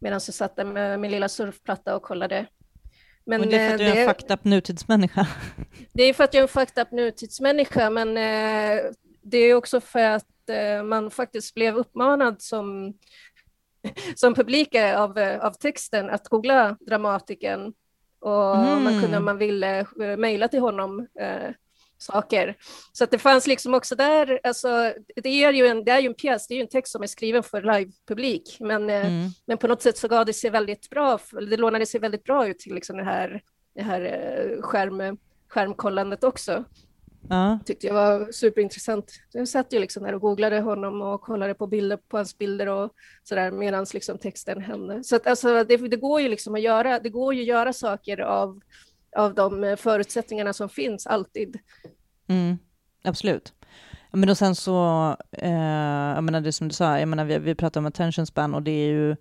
medan jag satt där med min lilla surfplatta och kollade. Men, men det är för att du är en eh, fucked up nutidsmänniska. Det är för att jag är en fucked up nutidsmänniska, men eh, det är också för att eh, man faktiskt blev uppmanad som, som publik av, av texten att googla dramatiken och mm. man kunde om man ville mejla till honom saker. Så att det fanns liksom också där, alltså, det, är ju en, det är ju en pjäs, det är ju en text som är skriven för livepublik, men, eh, mm. men på något sätt så gav det sig väldigt bra, det lånade sig väldigt bra ut till liksom det här, det här eh, skärm, skärmkollandet också. Ja. tyckte jag var superintressant. Jag satt ju liksom där och googlade honom och kollade på bilder på hans bilder och sådär medan liksom texten hände. Så att alltså, det, det, går ju liksom att göra, det går ju att göra saker av, av de förutsättningarna som finns alltid. Mm, absolut. Men och sen så, eh, jag menar det som du sa, jag menar vi, vi pratar om attention span och det är ju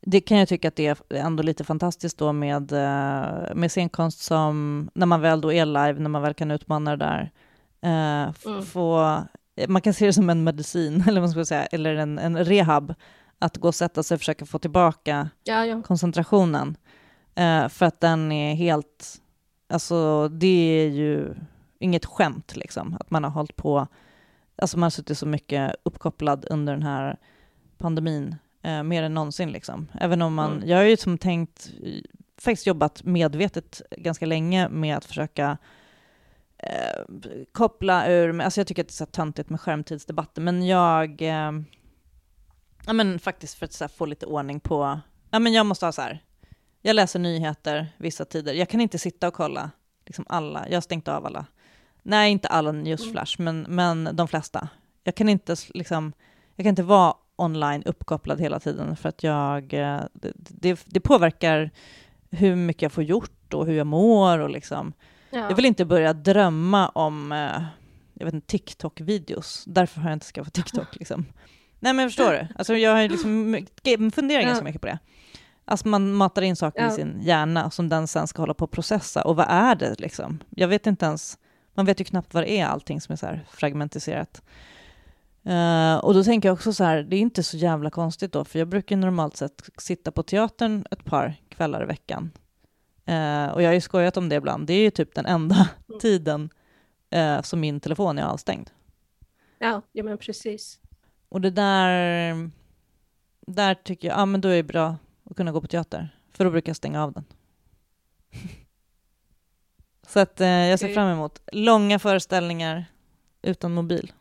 det kan jag tycka att det är ändå lite fantastiskt då med, eh, med scenkonst som när man väl då är live, när man väl kan utmana det där. Eh, mm. få, man kan se det som en medicin, eller vad ska man säga, eller en, en rehab, att gå och sätta sig och försöka få tillbaka ja, ja. koncentrationen. Eh, för att den är helt, alltså det är ju inget skämt liksom, att man har hållit på, alltså man har suttit så mycket uppkopplad under den här pandemin eh, mer än någonsin. Liksom. Även om man, mm. jag har ju som tänkt, faktiskt jobbat medvetet ganska länge med att försöka eh, koppla ur, alltså jag tycker att det är så töntigt med skärmtidsdebatter, men jag, eh, ja men faktiskt för att så få lite ordning på, ja men jag måste ha så här, jag läser nyheter vissa tider, jag kan inte sitta och kolla liksom alla, jag har stängt av alla, nej inte alla newsflash, mm. men, men de flesta. Jag kan inte liksom, jag kan inte vara online uppkopplad hela tiden för att jag, eh, det, det, påverkar hur mycket jag får gjort och hur jag mår och liksom. Ja. Jag vill inte börja drömma om eh, jag vet inte, TikTok-videos. Därför har jag inte skaffat TikTok. Liksom. Nej men förstår du? Alltså, jag har liksom funderat ja. ganska mycket på det. Alltså man matar in saker ja. i sin hjärna som den sen ska hålla på att processa. Och vad är det liksom? Jag vet inte ens, man vet ju knappt vad det är allting som är så här fragmentiserat. Uh, och då tänker jag också så här, det är inte så jävla konstigt då, för jag brukar normalt sett sitta på teatern ett par kvällar i veckan. Uh, och jag har ju skojat om det ibland, det är ju typ den enda mm. tiden uh, som min telefon är avstängd. Ja, ja men precis. Och det där, där tycker jag, ja men då är det bra att kunna gå på teater, för då brukar jag stänga av den. så att jag ser fram emot långa föreställningar utan mobil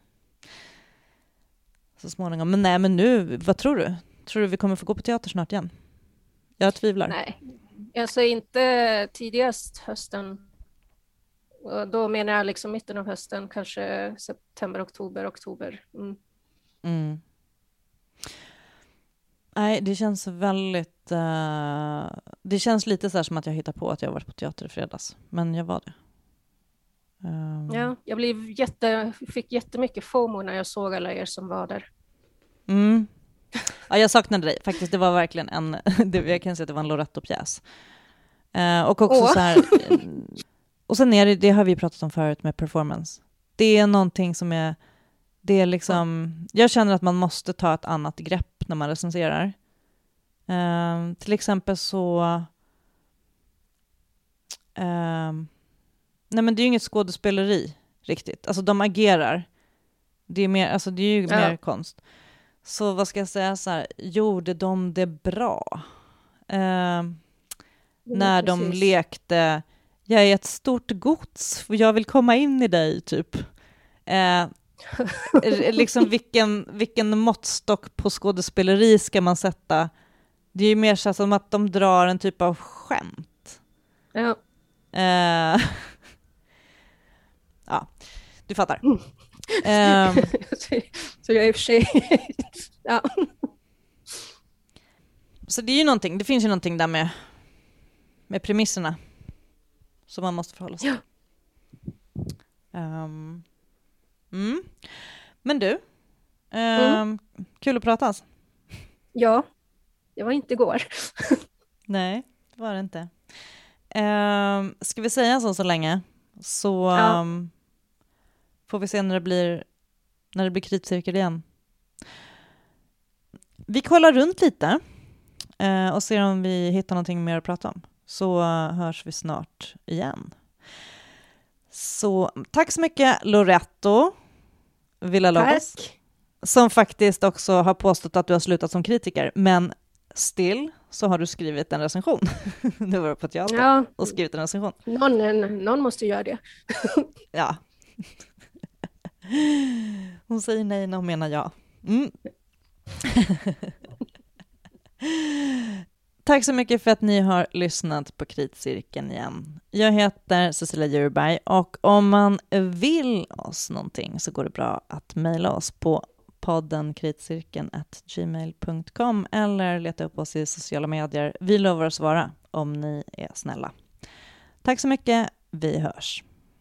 så småningom. Men nej, men nu, vad tror du? Tror du vi kommer få gå på teater snart igen? Jag tvivlar. Nej, alltså inte tidigast hösten. Och då menar jag liksom mitten av hösten, kanske september, oktober, oktober. Mm. Mm. Nej, det känns väldigt... Uh, det känns lite så som att jag hittar på att jag varit på teater i fredags, men jag var det. Um... Ja, jag blev jätte, fick jättemycket FOMO när jag såg alla er som var där. Mm. Ja, jag saknade dig faktiskt. Det var verkligen en, jag kan säga att det var en Loretto-pjäs. Uh, och också oh. så här, och sen är det, det har vi pratat om förut med performance. Det är någonting som är, det är liksom, jag känner att man måste ta ett annat grepp när man recenserar. Uh, till exempel så, uh, nej men det är ju inget skådespeleri riktigt. Alltså de agerar. Det är, mer, alltså det är ju ja. mer konst. Så vad ska jag säga så här, gjorde de det bra? Eh, när precis. de lekte, jag är ett stort gods, jag vill komma in i dig, typ. Eh, liksom vilken, vilken måttstock på skådespeleri ska man sätta? Det är ju mer så som att de drar en typ av skämt. Ja. Eh, ja, du fattar. Mm. Um, så jag är i och för sig... ja. Så det är ju någonting, det finns ju någonting där med, med premisserna som man måste förhålla sig till. Ja. Um, mm. Men du, um, mm. kul att prata alltså. Ja, det var inte igår. Nej, det var det inte. Um, ska vi säga så så länge? Så ja. um, Får vi se när det blir, när det blir kritcirkel igen. Vi kollar runt lite eh, och ser om vi hittar någonting mer att prata om. Så hörs vi snart igen. Så tack så mycket Loretto Villalobos. Tack. Som faktiskt också har påstått att du har slutat som kritiker, men still så har du skrivit en recension. du var på teater ja. och skrivit en recension. Någon, någon måste göra det. ja, hon säger nej när hon menar ja. Mm. Tack så mycket för att ni har lyssnat på Kritcirkeln igen. Jag heter Cecilia Djurberg och om man vill oss någonting så går det bra att mejla oss på podden kritcirkeln gmail.com eller leta upp oss i sociala medier. Vi lovar att svara om ni är snälla. Tack så mycket. Vi hörs.